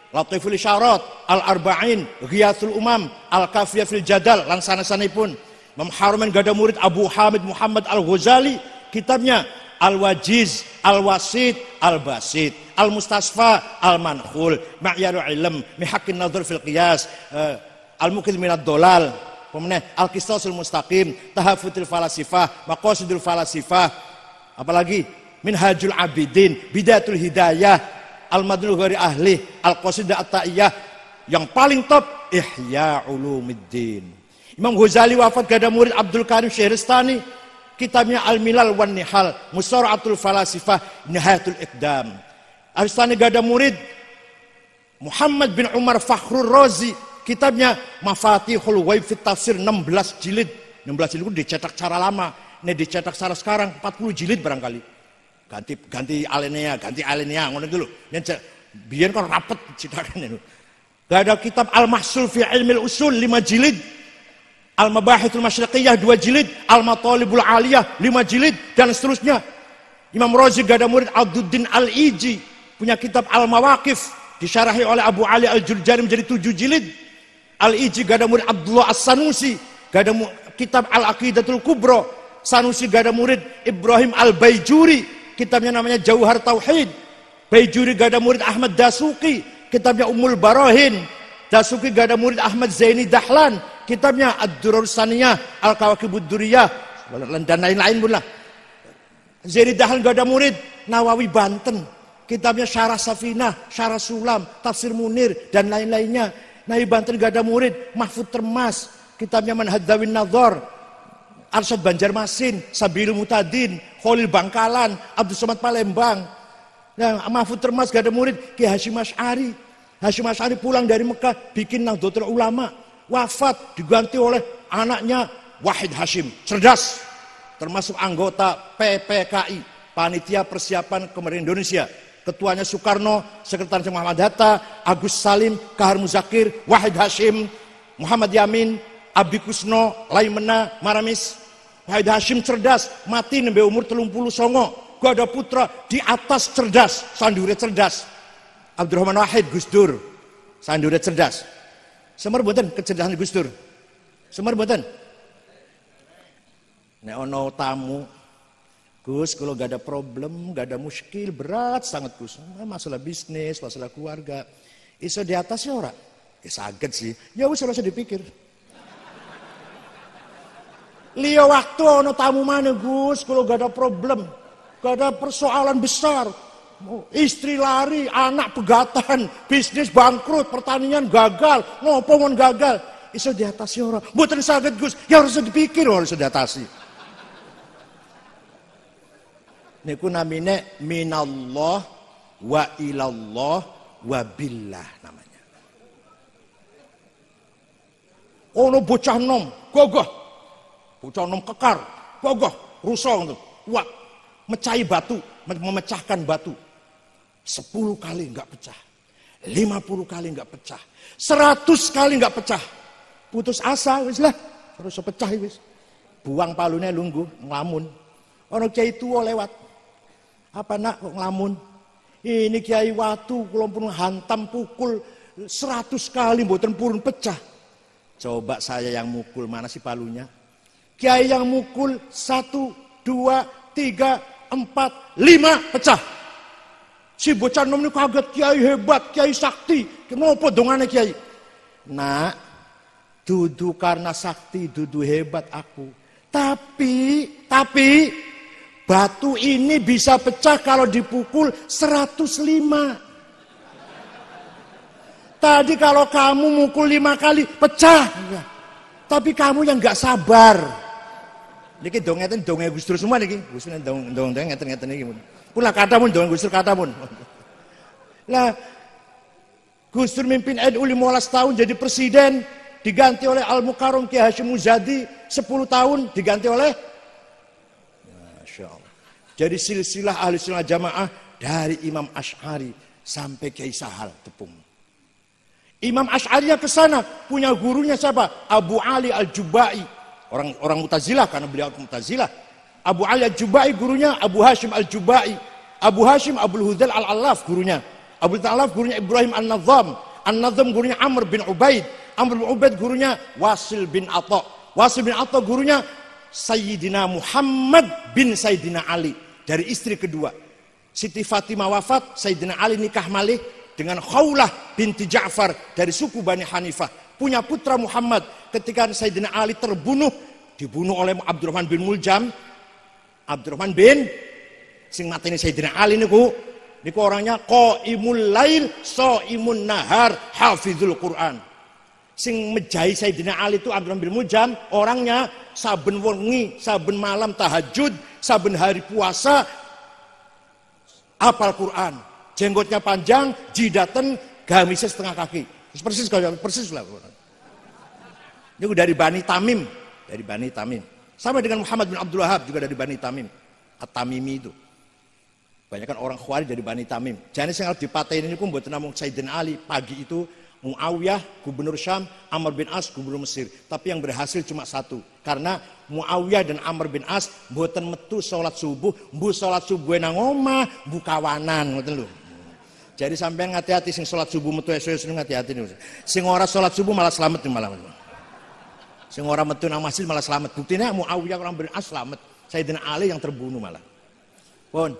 Latiful Isyarat, Al-Arba'in, Ghiyathul Umam, Al-Kafiyah fil Jadal, langsana sanipun. Imam Haruman gada murid Abu Hamid Muhammad Al-Ghazali, kitabnya Al-Wajiz, Al-Wasid, Al-Basid, Al-Mustasfa, Al-Mankhul, Ma'yarul Ilm, Mihakin Nadhur fil Qiyas, uh, Al-Mukid Minad Dolal, kemudian Al-Qistasul Mustaqim, Tahafutul Falasifah, Maqasidul Falasifah, apalagi Minhajul Abidin, Bidatul Hidayah, Al-Madlul Ghari Ahli, Al-Qasidah At-Ta'iyah, yang paling top Ihya Ulumuddin. Imam Ghazali wafat gada murid Abdul Karim Syehristani, kitabnya Al-Milal wan Nihal, Musara'atul Falasifah, Nihayatul Iqdam. Al-Istani gak ada murid. Muhammad bin Umar Fakhrul Razi. Kitabnya Mafatihul Waib Fit Tafsir 16 jilid. 16 jilid itu dicetak cara lama. Ini dicetak cara sekarang 40 jilid barangkali. Ganti ganti alinea, ganti alinea ngono dulu. Biar kan rapet cetakan itu. Gak ada kitab Al-Mahsul fi Ilmil Usul 5 jilid. Al-Mabahithul Masyriqiyah 2 jilid. Al-Matalibul Aliyah 5 jilid. Dan seterusnya. Imam Razi gak ada murid Abduddin Al-Iji. Punya kitab Al-Mawakif. Disyarahi oleh Abu Ali Al-Jurjani menjadi 7 jilid. Al-Iji gak ada murid Abdullah As-Sanusi. Gak ada kitab Al-Aqidatul Kubro. Sanusi gak ada murid Ibrahim Al-Baijuri. Kitabnya namanya Jauhar Tauhid. Baijuri gak ada murid Ahmad Dasuki. Kitabnya Ummul Barohin. Dasuki gak ada murid Ahmad Zaini Dahlan kitabnya Ad-Durur Saniyah, Al-Kawakibud Duriyah, dan lain-lain pun lah. Zaini Dahlan gak ada murid, Nawawi Banten, kitabnya Syarah Safinah, Syarah Sulam, Tafsir Munir, dan lain-lainnya. Nawawi Banten gak ada murid, Mahfud Termas, kitabnya Manhadawin Nadhor, Arsyad Banjarmasin, Sabilu Mutadin, Khalil Bangkalan, Abdul Somad Palembang. Nah, Mahfud Termas gak ada murid, Ki Hashim Ash'ari. Hashim Ash'ari pulang dari Mekah, bikin Nahdlatul Ulama wafat diganti oleh anaknya Wahid Hashim, cerdas, termasuk anggota PPKI, Panitia Persiapan Kemerdekaan Indonesia. Ketuanya Soekarno, Sekretaris Muhammad Hatta, Agus Salim, Kahar Muzakir, Wahid Hashim, Muhammad Yamin, Abi Kusno, Laimena, Maramis. Wahid Hashim cerdas, mati nembe umur telung puluh songo. Gak ada putra di atas cerdas, sandure cerdas. Abdurrahman Wahid Gus Dur, sandure cerdas. Semar mboten kecerdasan Gus Dur. Semar mboten. Nek ono tamu Gus, kalau gak ada problem, gak ada muskil, berat sangat Gus. Masalah bisnis, masalah keluarga. Iso di atas ya ora? Ya sakit sih. Ya wis ora dipikir. Liya waktu ono tamu mana Gus, kalau gak ada problem, gak ada persoalan besar, Istri lari, anak pegatan, bisnis bangkrut, pertanian gagal, ngopo mon gagal. Iso diatasi orang. Buatan sakit Gus, ya harus dipikir harus diatasi. Niku namine minallah wa ilallah wa billah namanya. Ono bocah nom, gagah. Bocah nom kekar, gagah, rusak untuk kuat, mecahi batu, memecahkan batu. Sepuluh kali nggak pecah. lima puluh kali nggak pecah. seratus kali nggak pecah. Putus asa wis lah. Terus pecah wis. Buang palunya lunggu ngelamun. Orang kiai tua lewat. Apa nak kok ngelamun? Ini kiai watu kalau pun hantam pukul seratus kali buatan purun pecah. Coba saya yang mukul mana sih palunya? Kiai yang mukul satu, dua, tiga, empat, lima pecah. Si bocah nom ini kaget kiai hebat, kiai sakti. Kenapa dongane kiai? Nak, dudu karena sakti, dudu hebat aku. Tapi, tapi batu ini bisa pecah kalau dipukul 105. Tadi kalau kamu mukul lima kali pecah. Tapi kamu yang nggak sabar. Niki dong ngeten dong Gus Dur semua niki. Gus dong dong dong ngeten ngeten niki. Pula kata pun jangan Gus Dur kata pun. Nah, Gus Dur mimpin NU 15 tahun jadi presiden, diganti oleh Al Mukarram Ki Hashim Muzadi 10 tahun diganti oleh Masya Allah. Jadi silsilah ahli sunnah jamaah dari Imam Ash'ari sampai Kiai Sahal tepung. Imam Ash'ari ke sana punya gurunya siapa? Abu Ali Al-Jubai. Orang orang Mutazilah karena beliau Mutazilah. Abu Ali Al-Jubai gurunya Abu Hashim Al-Jubai. Abu Hashim Abdul Hudal Al-Alaf gurunya. Abu Alaf gurunya Ibrahim An-Nazam. An-Nazam gurunya Amr bin Ubaid. Amr bin Ubaid gurunya Wasil bin Atta. Wasil bin Atta gurunya Sayyidina Muhammad bin Sayyidina Ali. Dari istri kedua. Siti Fatimah wafat, Sayyidina Ali nikah malih dengan Khawlah binti Ja'far dari suku Bani Hanifah. Punya putra Muhammad. Ketika Sayyidina Ali terbunuh, dibunuh oleh Abdurrahman bin Muljam, Abdurrahman bin sing mateni Sayyidina Ali niku. Niku orangnya qaimul lail imun nahar hafizul Quran. Sing mejahi Sayyidina Ali itu Abdurrahman bin Mujam orangnya saben wengi saben malam tahajud saben hari puasa apal Quran. Jenggotnya panjang, jidaten, gamisnya setengah kaki. Persis kalau persis lah. Ini dari Bani Tamim, dari Bani Tamim. Sama dengan Muhammad bin Abdul Wahab juga dari Bani Tamim. At-Tamimi itu. Banyak kan orang Khawarij dari Bani Tamim. Jadi saya dipatein ini pun buat namung Sayyidina Ali. Pagi itu Muawiyah, gubernur Syam, Amr bin As, gubernur Mesir. Tapi yang berhasil cuma satu. Karena Muawiyah dan Amr bin As buatan metu sholat subuh, bu sholat subuh nang omah, bu kawanan, ngoten lho. Jadi sampai hati-hati sing sholat subuh metu esuk esuk hati-hati nih. Sing ora sholat subuh malah selamat nih malah. Sing ora metu nang masjid malah selamat. Buktinya Muawiyah orang bin As selamat. Sayyidina Ali yang terbunuh malah. Pun.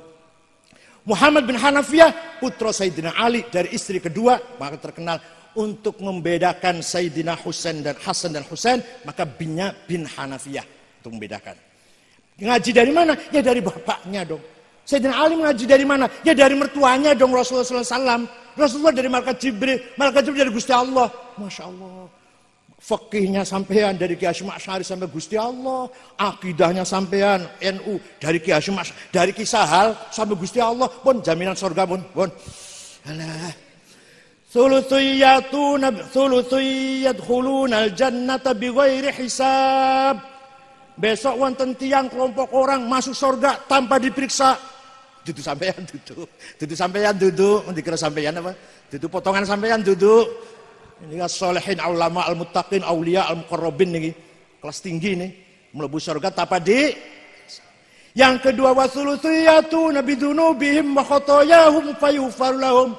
Muhammad bin Hanafiyah putra Sayyidina Ali dari istri kedua maka terkenal untuk membedakan Sayyidina Husain dan Hasan dan Husain maka binnya bin Hanafiyah untuk membedakan. Ngaji dari mana? Ya dari bapaknya dong. Sayyidina Ali ngaji dari mana? Ya dari mertuanya dong Rasulullah SAW. Rasulullah dari malaikat Jibril, malaikat Jibril dari Gusti Allah. Masya Allah. Fakihnya sampean dari Ki Hasyim Asy'ari sampai Gusti Allah, akidahnya sampean NU dari Ki Hasyim dari kisah hal sampai Gusti Allah pun jaminan surga pun pun. Alah. Thuluthiyatuna thuluthiyadkhuluna al-jannata hisab. Besok wonten tiang kelompok orang masuk surga tanpa diperiksa. Duduk sampean duduk. Duduk sampean duduk. Dikira sampean apa? Duduk potongan sampean duduk. Ini kan solehin ulama al-muttaqin aulia al-muqarrabin nih. Kelas tinggi nih. Melebu surga tanpa di yang kedua wasulutiyatu nabi dunubihim wa khotoyahum fayufar lahum.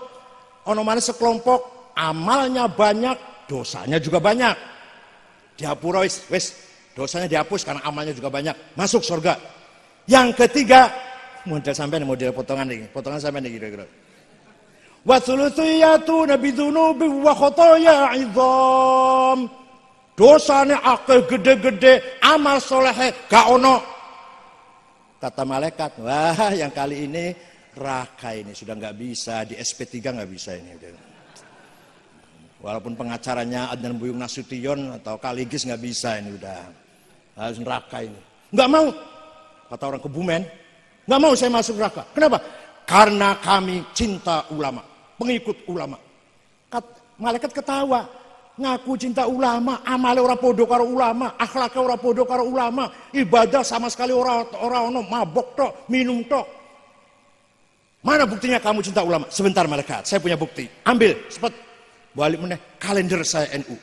Ono mana sekelompok amalnya banyak, dosanya juga banyak. Dihapura wis, wis dosanya dihapus karena amalnya juga banyak. Masuk surga. Yang ketiga, model sampai model potongan nih, potongan sampai nih kira-kira. Wasulutiyatu nabi dunubi wa khotoya idham. Dosanya akeh gede-gede, amal solehe gak ono. Kata malaikat, wah yang kali ini raka ini sudah nggak bisa di SP3 nggak bisa ini. Walaupun pengacaranya Adnan Buyung Nasution atau Kaligis nggak bisa ini udah harus neraka ini. Nggak mau, kata orang Kebumen, nggak mau saya masuk neraka. Kenapa? Karena kami cinta ulama pengikut ulama. Kat, malaikat ketawa, ngaku cinta ulama, amale ora podo karo ulama, akhlaknya ora podo karo ulama, ibadah sama sekali ora ora ono mabok tok, minum tok. Mana buktinya kamu cinta ulama? Sebentar malaikat, saya punya bukti. Ambil, cepat. Balik meneh kalender saya NU.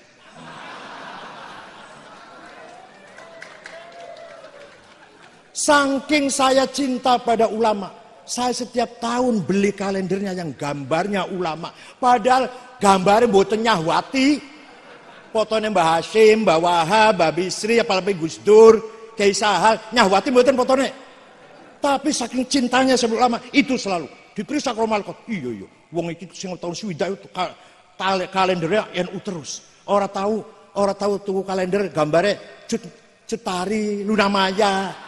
Saking saya cinta pada ulama, saya setiap tahun beli kalendernya yang gambarnya ulama. Padahal gambarnya buatan Nyahwati. Fotonya Mbah Hashim, Mbah Wahab, Mbah Bisri, apalagi Gus Dur, Kiai Sahal. Nyahwati buatan fotonya. Tapi saking cintanya sama ulama, itu selalu. Diperiksa ke malaikat. Iya, iya. Wong itu sing tahun swidak itu kalendernya NU terus. Orang tahu, orang tahu tuh kalender gambarnya Cetari, Luna Maya,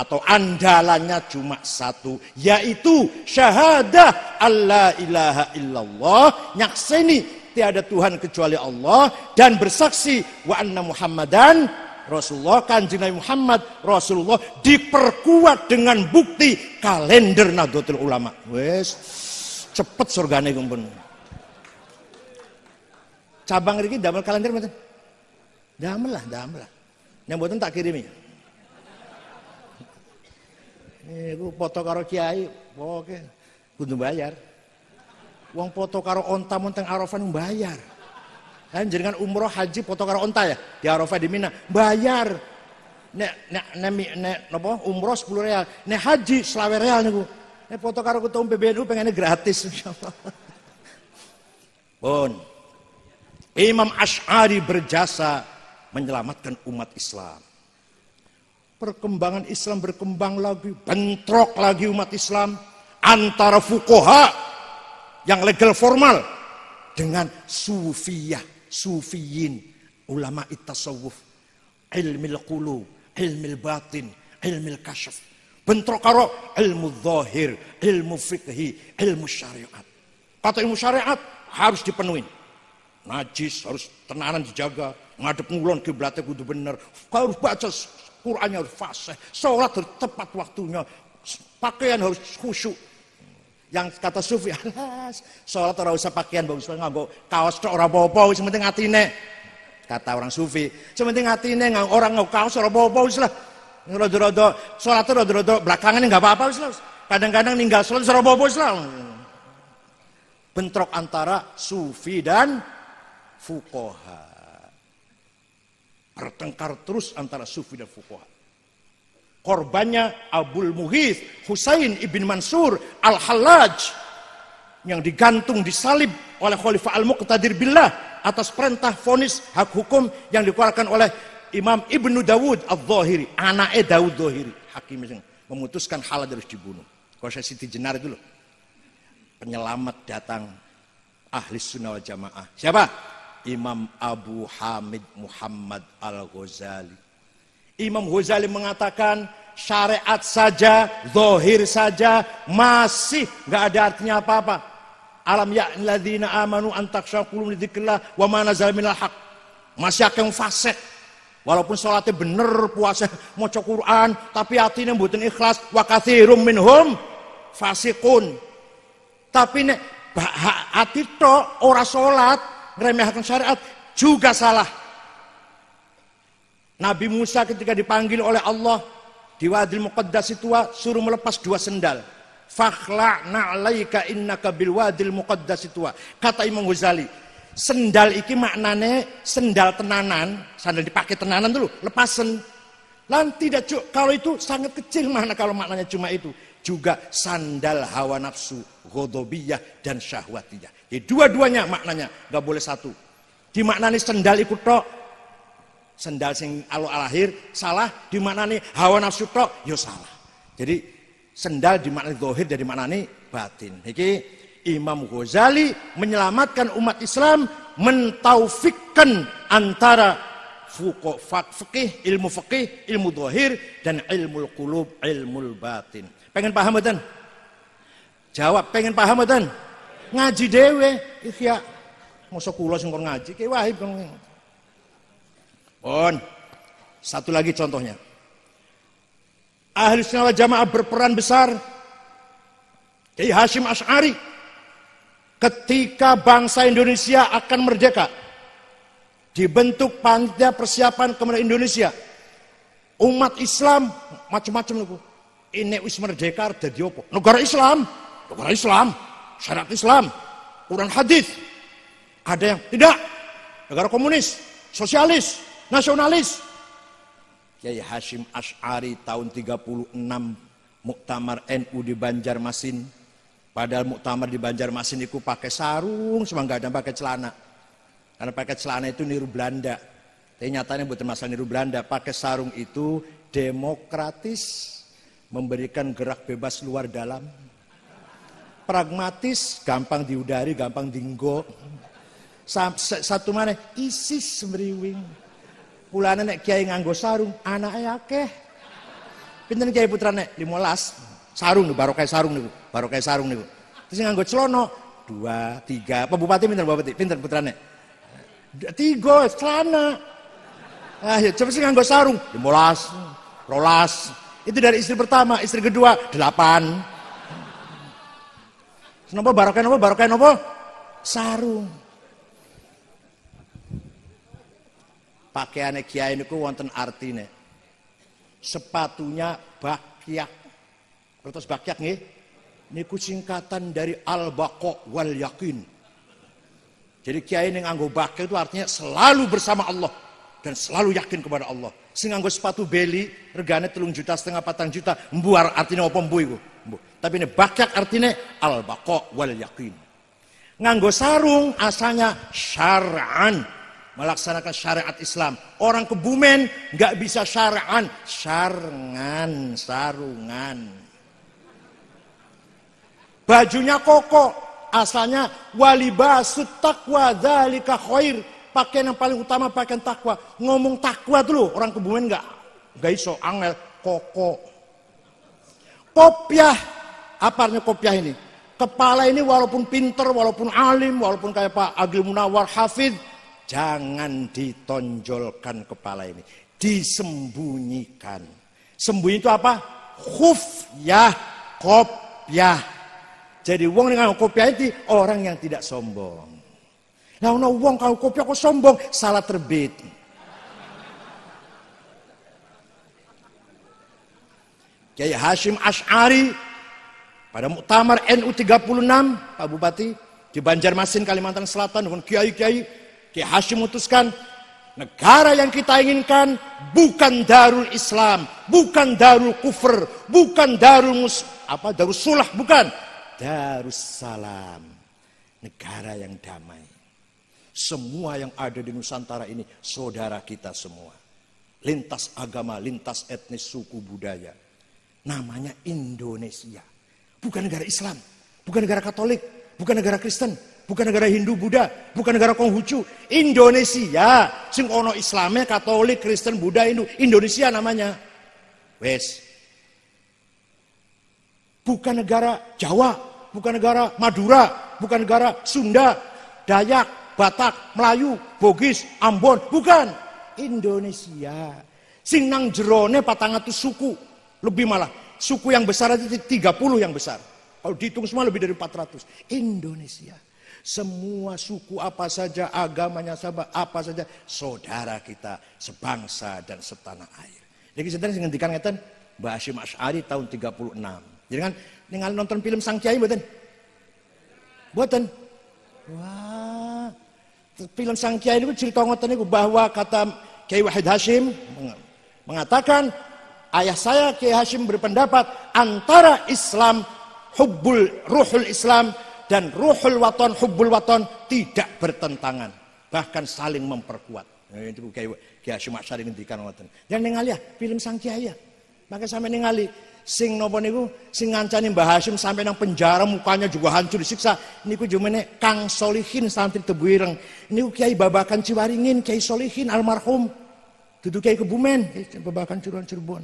atau andalannya cuma satu yaitu syahadah Allah ilaha illallah nyakseni tiada Tuhan kecuali Allah dan bersaksi wa anna Muhammadan Rasulullah kanjeng Nabi Muhammad Rasulullah diperkuat dengan bukti kalender Nahdlatul Ulama. Wes cepet surgane kumpul. Cabang iki damel kalender mboten? Damel lah, damel lah. Yang mboten tak kirimi. Iku foto karo kiai, oke, kudu bayar. Wong foto karo onta monteng Arafah bayar. Kan jenengan umroh haji foto karo onta ya di Arafah di Mina bayar. Nek nek nek nek napa umroh 10 real, nek haji selawe real niku. Nek foto karo ketua PBNU pengennya gratis. Pun Imam Ash'ari berjasa menyelamatkan umat Islam. Perkembangan Islam berkembang lagi, bentrok lagi umat Islam antara fukoha yang legal formal dengan sufiyah, sufiyin, ulama tasawuf, ilmil qulub, ilmil batin, ilmil kasyaf. Bentrok karo ilmu zahir, ilmu fikhi, ilmu syariat. Kata ilmu syariat harus dipenuhi. Najis harus tenanan dijaga, ngadep ngulon kiblatnya kudu bener. Harus baca Qurannya harus fasih, sholat harus tepat waktunya, pakaian harus khusyuk. Yang kata sufi, alas, sholat orang usah pakaian bagus nganggo kaos tok ora apa-apa, wis penting atine. Kata orang sufi, sementing atine ngang orang nganggo kaos ora apa-apa wis lah. Rodo-rodo sholat rodo-rodo belakangan nggak apa-apa lah. Kadang-kadang ninggal sholat ora apa-apa wis lah. Bentrok antara sufi dan fukoha. Bertengkar terus antara sufi dan fukoha. Korbannya Abul Muhith Husain ibn Mansur al-Hallaj yang digantung disalib oleh Khalifah al-Muqtadir Billah atas perintah fonis hak hukum yang dikeluarkan oleh Imam Ibnu Dawud al-Zahiri, anaknya Dawud Zahiri, hakim yang memutuskan halal harus dibunuh. Kalau saya Siti Jenar loh, penyelamat datang ahli sunnah wal jamaah. Siapa? Imam Abu Hamid Muhammad Al-Ghazali. Imam Ghazali mengatakan syariat saja, zohir saja, masih nggak ada artinya apa-apa. Alam ya'ladina amanu antaksha kulum lidzikrillah wa ma nazal minal haq. Masih akan fasik. Walaupun sholatnya bener, puasa mau Quran, tapi hatinya mboten ikhlas. Wa katsirum minhum fasikun. Tapi nek hati tok ora sholat, ngremehkan syariat juga salah. Nabi Musa ketika dipanggil oleh Allah di Wadil Muqaddas itu suruh melepas dua sendal. Fakhla na'laika innaka bil wadil muqaddas itu. Kata Imam Ghazali, sendal iki maknane sendal tenanan, sandal dipakai tenanan dulu, lepasen. Lan tidak cuk, kalau itu sangat kecil mana kalau maknanya cuma itu. Juga sandal hawa nafsu, godobiyah dan syahwatiyah. Dua-duanya maknanya, gak boleh satu. Dimaknani sendal ikut tok, sendal sing alo alahir salah dimaknani hawa nafsu tok yo salah. Jadi sendal dimaknani zahir dari maknani batin. Iki Imam Ghazali menyelamatkan umat Islam mentaufikkan antara fikih, ilmu fikih, ilmu zahir dan ilmu qulub, ilmu batin. Pengen paham betul? Jawab, pengen paham betul? Ngaji dewe, iya. Masa kula sing ngaji, kayak wahib. Pon. Satu lagi contohnya. Ahli sunnah jamaah berperan besar. Kiai Hashim Ash'ari. Ketika bangsa Indonesia akan merdeka. Dibentuk panitia persiapan kemerdekaan Indonesia. Umat Islam macam-macam. Ini wis merdeka jadi apa? Negara Islam. Negara Islam. Syariat Islam. Quran hadis. Ada yang tidak. Negara komunis. Sosialis. Nasionalis. Kiai Hashim Ash'ari tahun 36 Muktamar NU di Banjarmasin. Padahal muktamar di Banjarmasin itu pakai sarung, semua nggak ada pakai celana. Karena pakai celana itu niru Belanda. Tapi nyatanya bukan masalah niru Belanda. Pakai sarung itu demokratis, memberikan gerak bebas luar dalam. Pragmatis, gampang diudari, gampang dinggo. Satu mana? Isis semeriwing. Pulane nek kiai nganggo sarung, anaknya akeh. Pinten kiai putrane? 15 sarung nih, kayak sarung nih, kayak sarung nih. Terus nganggo celono, dua, tiga. Apa bupati pinter bupati? Pinter putrane. Tiga, celana. Ah, ya, coba sih nganggo sarung, limolas, rolas. Itu dari istri pertama, istri kedua, delapan. Kenapa barokai nopo, barokai nopo? Sarung. Pakaiannya kiai ini wonten artine. Sepatunya bakyak Kertas bakyak nih. Niku singkatan dari al-baqa wal yakin. Jadi kiai yang nganggo bakyak itu artinya selalu bersama Allah dan selalu yakin kepada Allah. Sing nganggo sepatu beli regane telung juta setengah patang juta mbuar artinya apa mbu iku? Tapi ini bakyak artinya al-baqa wal yakin. Nganggo sarung asalnya syar'an melaksanakan syariat Islam. Orang kebumen nggak bisa syar'an, syarngan, sarungan. Bajunya koko, Asalnya walibasut takwa dzalika khair. Pakaian yang paling utama pakaian takwa. Ngomong takwa dulu orang kebumen enggak enggak iso angel koko. Kopiah apa artinya kopiah ini? Kepala ini walaupun pinter, walaupun alim, walaupun kayak Pak Agil Munawar Hafid, jangan ditonjolkan kepala ini. Disembunyikan. Sembunyi itu apa? Khuf ya kopiah. Jadi wong dengan kopiah itu orang yang tidak sombong. Nah, wong kalau kopiah kok sombong, salah terbit. Kiai Hashim Ash'ari pada Muktamar NU 36 Pak Bupati di Banjarmasin Kalimantan Selatan dengan kiai-kiai Kiai Hashim memutuskan negara yang kita inginkan bukan darul Islam, bukan darul kufur, bukan darul mus, apa darul sulah bukan, darussalam. Negara yang damai. Semua yang ada di Nusantara ini saudara kita semua. Lintas agama, lintas etnis, suku, budaya. Namanya Indonesia. Bukan negara Islam, bukan negara Katolik, bukan negara Kristen, bukan negara Hindu Buddha, bukan negara Konghucu. Indonesia, sing ono Katolik, Kristen, Buddha, Hindu. Indonesia namanya. Wes. Bukan negara Jawa, bukan negara Madura, bukan negara Sunda, Dayak, Batak, Melayu, Bugis, Ambon, bukan. Indonesia. Sing nang jerone patangatus suku. Lebih malah Suku yang besar itu 30 yang besar. Kalau dihitung semua lebih dari 400. Indonesia. Semua suku apa saja, agamanya sahabat apa saja, saudara kita sebangsa dan setanah air. Jadi sedang ngendikan ngeten Mbak Hashim Ash'ari tahun 36. Jadi kan tinggal nonton film Sang Kiai mboten? Mboten. Wah. Film Sang Kiai itu cerita ngoten niku bahwa kata Kiai Wahid Hashim mengatakan Ayah saya Kiai Hashim berpendapat antara Islam hubbul ruhul Islam dan ruhul waton hubbul waton tidak bertentangan bahkan saling memperkuat. Nah, itu Kiai Kiai Hashim Asyari ngendikan ngoten. Jangan ningali ya film Sang Kiai ya. Maka sampai ningali sing nopo niku sing ngancani Mbah Hashim sampai nang penjara mukanya juga hancur disiksa niku jumene Kang Solihin santri Tebuireng niku Kiai Babakan Ciwaringin Kiai Solihin almarhum duduk Kiai Kebumen Babakan Cirebon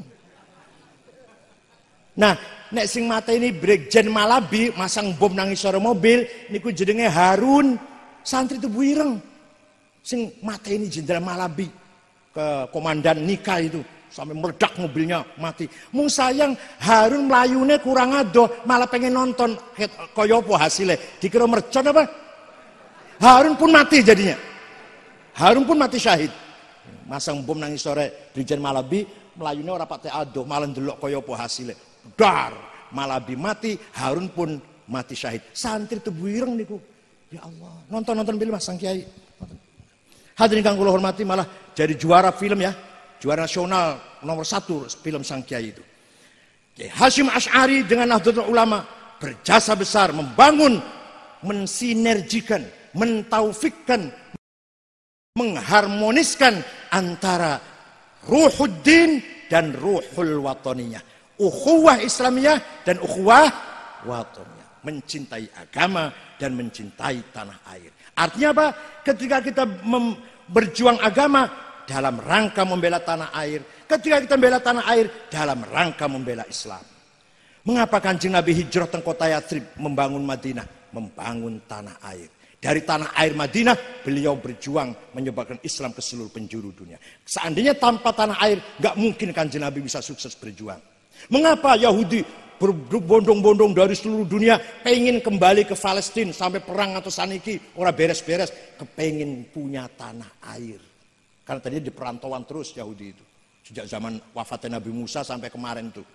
Nah, nek sing mata ini Brigjen Malabi masang bom nang isore mobil niku jenenge Harun santri itu buireng. Sing mata ini Jenderal Malabi ke komandan Nika itu sampai meledak mobilnya mati. Mung sayang Harun melayune kurang ado malah pengen nonton apa hasilnya. Dikira mercon apa? Harun pun mati jadinya. Harun pun mati syahid. Masang bom nang isore Brigjen Malabi melayune ora pak ado malah ndelok kaya apa hasilnya dar. Malabi mati Harun pun mati syahid. Santri tebuireng niku. Ya Allah nonton-nonton film Sang Kiai. Hadirin kang kula hormati malah jadi juara film ya. Juara nasional nomor satu film Sang Kiai itu. Kiai Hashim Ash'ari dengan Nahdlatul Ulama berjasa besar membangun mensinergikan mentaufikkan mengharmoniskan antara ruhuddin dan ruhul watoniyah ukhuwah Islamiyah dan ukhuwah watoniyah. Mencintai agama dan mencintai tanah air. Artinya apa? Ketika kita berjuang agama dalam rangka membela tanah air. Ketika kita membela tanah air dalam rangka membela Islam. Mengapa kanjeng Nabi hijrah ke kota Yatrib membangun Madinah? Membangun tanah air. Dari tanah air Madinah, beliau berjuang menyebabkan Islam ke seluruh penjuru dunia. Seandainya tanpa tanah air, gak mungkin kanjeng Nabi bisa sukses berjuang. Mengapa Yahudi berbondong-bondong dari seluruh dunia pengen kembali ke Palestina sampai perang atau saniki? Orang beres-beres kepengen punya tanah air. Karena tadi di perantauan terus Yahudi itu. Sejak zaman wafatnya Nabi Musa sampai kemarin tuh.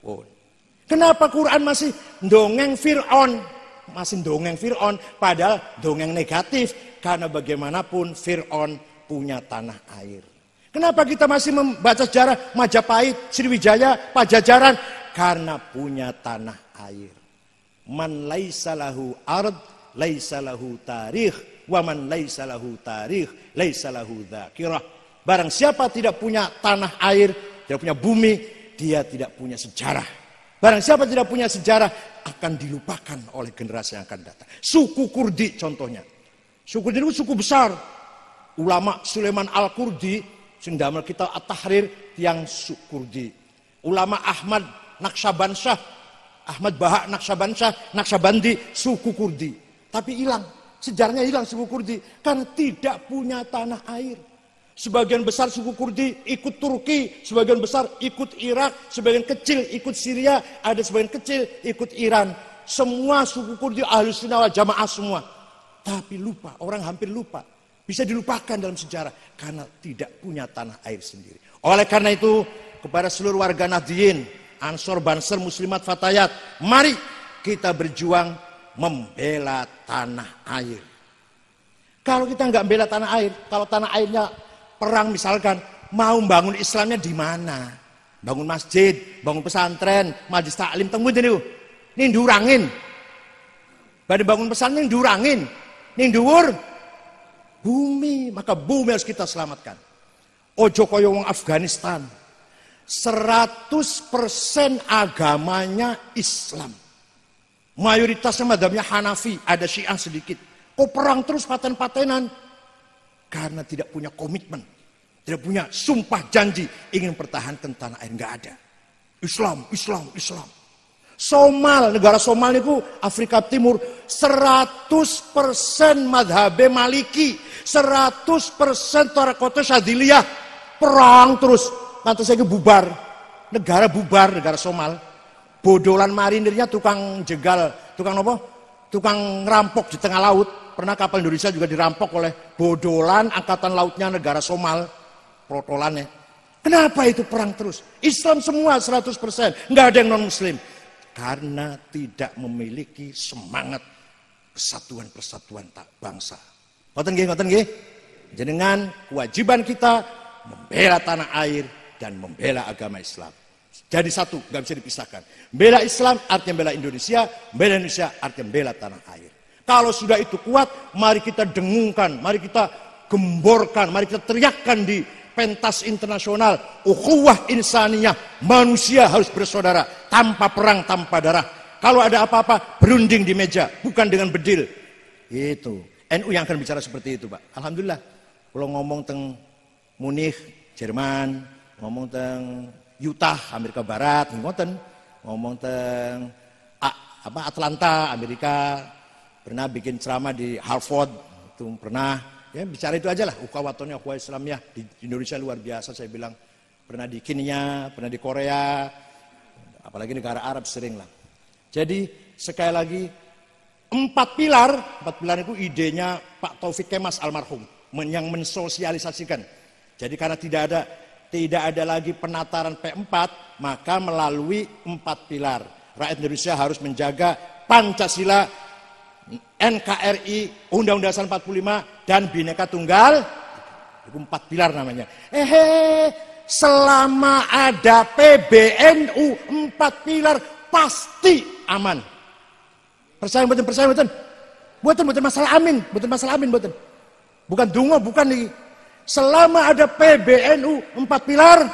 Oh. kenapa Quran masih dongeng Fir'aun? Masih dongeng Fir'aun padahal dongeng negatif. Karena bagaimanapun Fir'aun punya tanah air Kenapa kita masih membaca sejarah Majapahit, Sriwijaya, Pajajaran? Karena punya tanah air. Man laisalahu ard, laisalahu tarikh. Wa man laisalahu tarikh, laisalahu dzakirah. Barang siapa tidak punya tanah air, tidak punya bumi, dia tidak punya sejarah. Barang siapa tidak punya sejarah akan dilupakan oleh generasi yang akan datang. Suku Kurdi contohnya. Suku Kurdi itu suku besar. Ulama Sulaiman Al-Kurdi sing damel kita At-Tahrir tiang suku Kurdi. Ulama Ahmad Naksabansyah, Ahmad Bahak Naksabansyah, Naksabandi suku Kurdi. Tapi hilang, sejarahnya hilang suku Kurdi karena tidak punya tanah air. Sebagian besar suku Kurdi ikut Turki, sebagian besar ikut Irak, sebagian kecil ikut Syria, ada sebagian kecil ikut Iran. Semua suku Kurdi ahli sunnah jamaah semua. Tapi lupa, orang hampir lupa. Bisa dilupakan dalam sejarah karena tidak punya tanah air sendiri. Oleh karena itu, kepada seluruh warga Nahdien, Ansor, Banser, Muslimat, Fatayat, mari kita berjuang membela tanah air. Kalau kita nggak membela tanah air, kalau tanah airnya perang misalkan mau bangun Islamnya di mana? Bangun masjid, bangun pesantren, majlis taklim temu ini. Ini durangin. Pada bangun pesantren durangin. Ini dhuwur bumi, maka bumi harus kita selamatkan. Ojo koyo wong Afghanistan. 100% agamanya Islam. Mayoritasnya madhabnya Hanafi, ada Syiah sedikit. Kok perang terus paten-patenan? Karena tidak punya komitmen. Tidak punya sumpah janji ingin pertahankan tanah air. Nggak ada. Islam, Islam, Islam. Somal, negara Somal itu Afrika Timur 100% madhabe maliki. 100% Torakoto Syadiliyah. Perang terus. Nanti saya bubar. Negara bubar, negara Somal. Bodolan marinirnya tukang jegal. Tukang apa? Tukang ngerampok di tengah laut Pernah kapal Indonesia juga dirampok oleh bodolan angkatan lautnya negara Somal. Protolannya. Kenapa itu perang terus? Islam semua 100%. Nggak ada yang non-muslim. Karena tidak memiliki semangat persatuan-persatuan tak bangsa. Ngoten nggih, ngoten nggih. Jenengan kewajiban kita membela tanah air dan membela agama Islam. Jadi satu, nggak bisa dipisahkan. Bela Islam artinya bela Indonesia, bela Indonesia artinya bela tanah air. Kalau sudah itu kuat, mari kita dengungkan, mari kita gemborkan, mari kita teriakkan di pentas internasional. Ukhuwah insaniyah, manusia harus bersaudara, tanpa perang, tanpa darah. Kalau ada apa-apa, berunding di meja, bukan dengan bedil. Itu. NU yang akan bicara seperti itu, Pak. Alhamdulillah. Kalau ngomong tentang Munich, Jerman, ngomong tentang Utah, Amerika Barat, ngomong tentang apa Atlanta, Amerika, pernah bikin ceramah di Harvard, itu pernah ya bicara itu aja lah ukawatonya ukawah Islamnya di Indonesia luar biasa saya bilang pernah di Kenya, pernah di Korea, apalagi negara Arab sering lah. Jadi sekali lagi empat pilar, empat pilar itu idenya Pak Taufik Kemas almarhum yang mensosialisasikan. Jadi karena tidak ada tidak ada lagi penataran P4, maka melalui empat pilar. Rakyat Indonesia harus menjaga Pancasila NKRI, Undang-Undang Dasar 45 dan Bhinneka Tunggal. Itu empat pilar namanya. Eh, selama ada PBNU empat pilar pasti aman. Percaya betul, percaya betul. Buatan buatan masalah amin, buatan masalah amin buatan. Bukan dungo, bukan nih. Selama ada PBNU empat pilar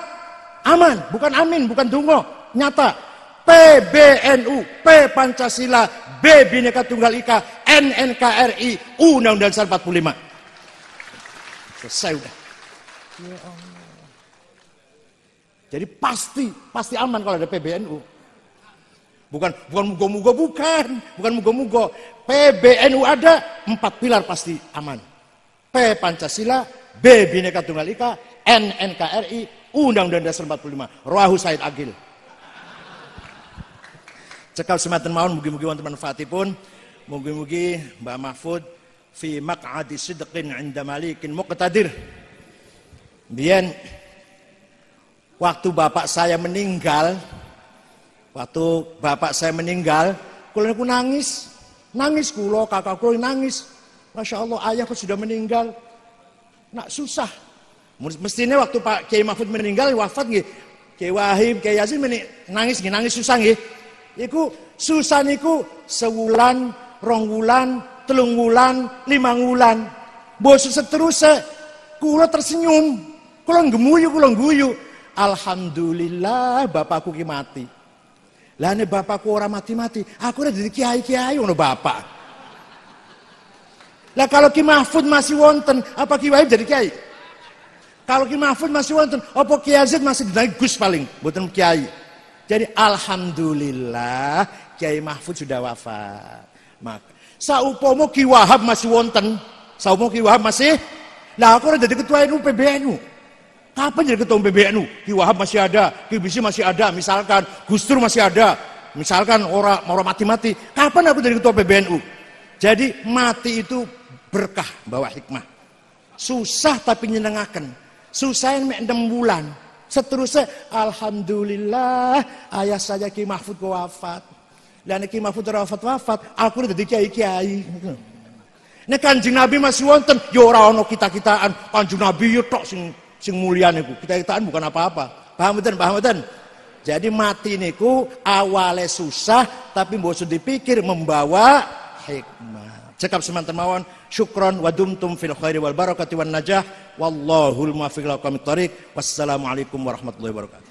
aman, bukan amin, bukan dungo, nyata. PBNU, P Pancasila, B Bhinneka Tunggal Ika, N NKRI, U Undang-Undang 45. Selesai udah. Jadi pasti, pasti aman kalau ada PBNU. Bukan bukan mugo-mugo bukan, bukan mugo-mugo. PBNU ada, empat pilar pasti aman. P Pancasila, B Bhinneka Tunggal Ika, N NKRI, U Undang-Undang Dasar 45. Roahu Said Agil. Cekal sematan mawon mugi-mugi wonten manfaatipun. Mugi-mugi Mbak Mahfud fi maq'adi sidqin 'inda malikin muqtadir. Biyen waktu bapak saya meninggal, waktu bapak saya meninggal, kula niku nangis. Nangis kula, kakak kula nangis. Masya Allah ayahku sudah meninggal. Nak susah. Mestinya waktu Pak Kiai Mahfud meninggal wafat nggih. Kiai Wahib, Kiai Yasin nangis nggih, nangis susah nggih. Iku susah niku sewulan, rong wulan, telung wulan, limang wulan. Bos seterusnya, kula tersenyum, kula gemuyu, kula guyu. Alhamdulillah bapakku ki mati. Lah bapakku ora mati-mati, aku udah jadi kiai-kiai ngono bapak. Lah kalau Ki Mahfud masih wonten, apa Ki Wahid jadi kiai? Kalau Ki Mahfud masih wonten, apa Ki Yazid masih jadi Gus paling, bukan kiai. Jadi alhamdulillah Kiai Mahfud sudah wafat. Maka saupomo Ki Wahab masih wonten, saupomo Ki Wahab masih Lah aku udah jadi ketua NU PBNU. Kapan jadi ketua PBNU? Ki Wahab masih ada, Ki Bisi masih ada, misalkan Gus Dur masih ada, misalkan orang orang mati-mati. Kapan aku jadi ketua PBNU? Jadi mati itu berkah bawa hikmah. Susah tapi nyenengaken. Susah yang enam bulan. Seterusnya, Alhamdulillah, ayah saja Ki Mahfud wafat. Dan Ki Mahfud wafat-wafat, aku udah jadi kiai-kiai. Nek Kanjeng Nabi masih wonten, ya ora ana kita-kitaan. Kanjeng Nabi yo tok sing sing mulia niku. Kita-kitaan bukan apa-apa. Paham mboten? Paham mboten? Jadi mati niku awalnya susah tapi mbok dipikir membawa hikmah. Cekap semanten mawon, syukron wa dumtum fil khairi wal barakati wan najah. Wallahul muwaffiq ila Wassalamualaikum warahmatullahi wabarakatuh.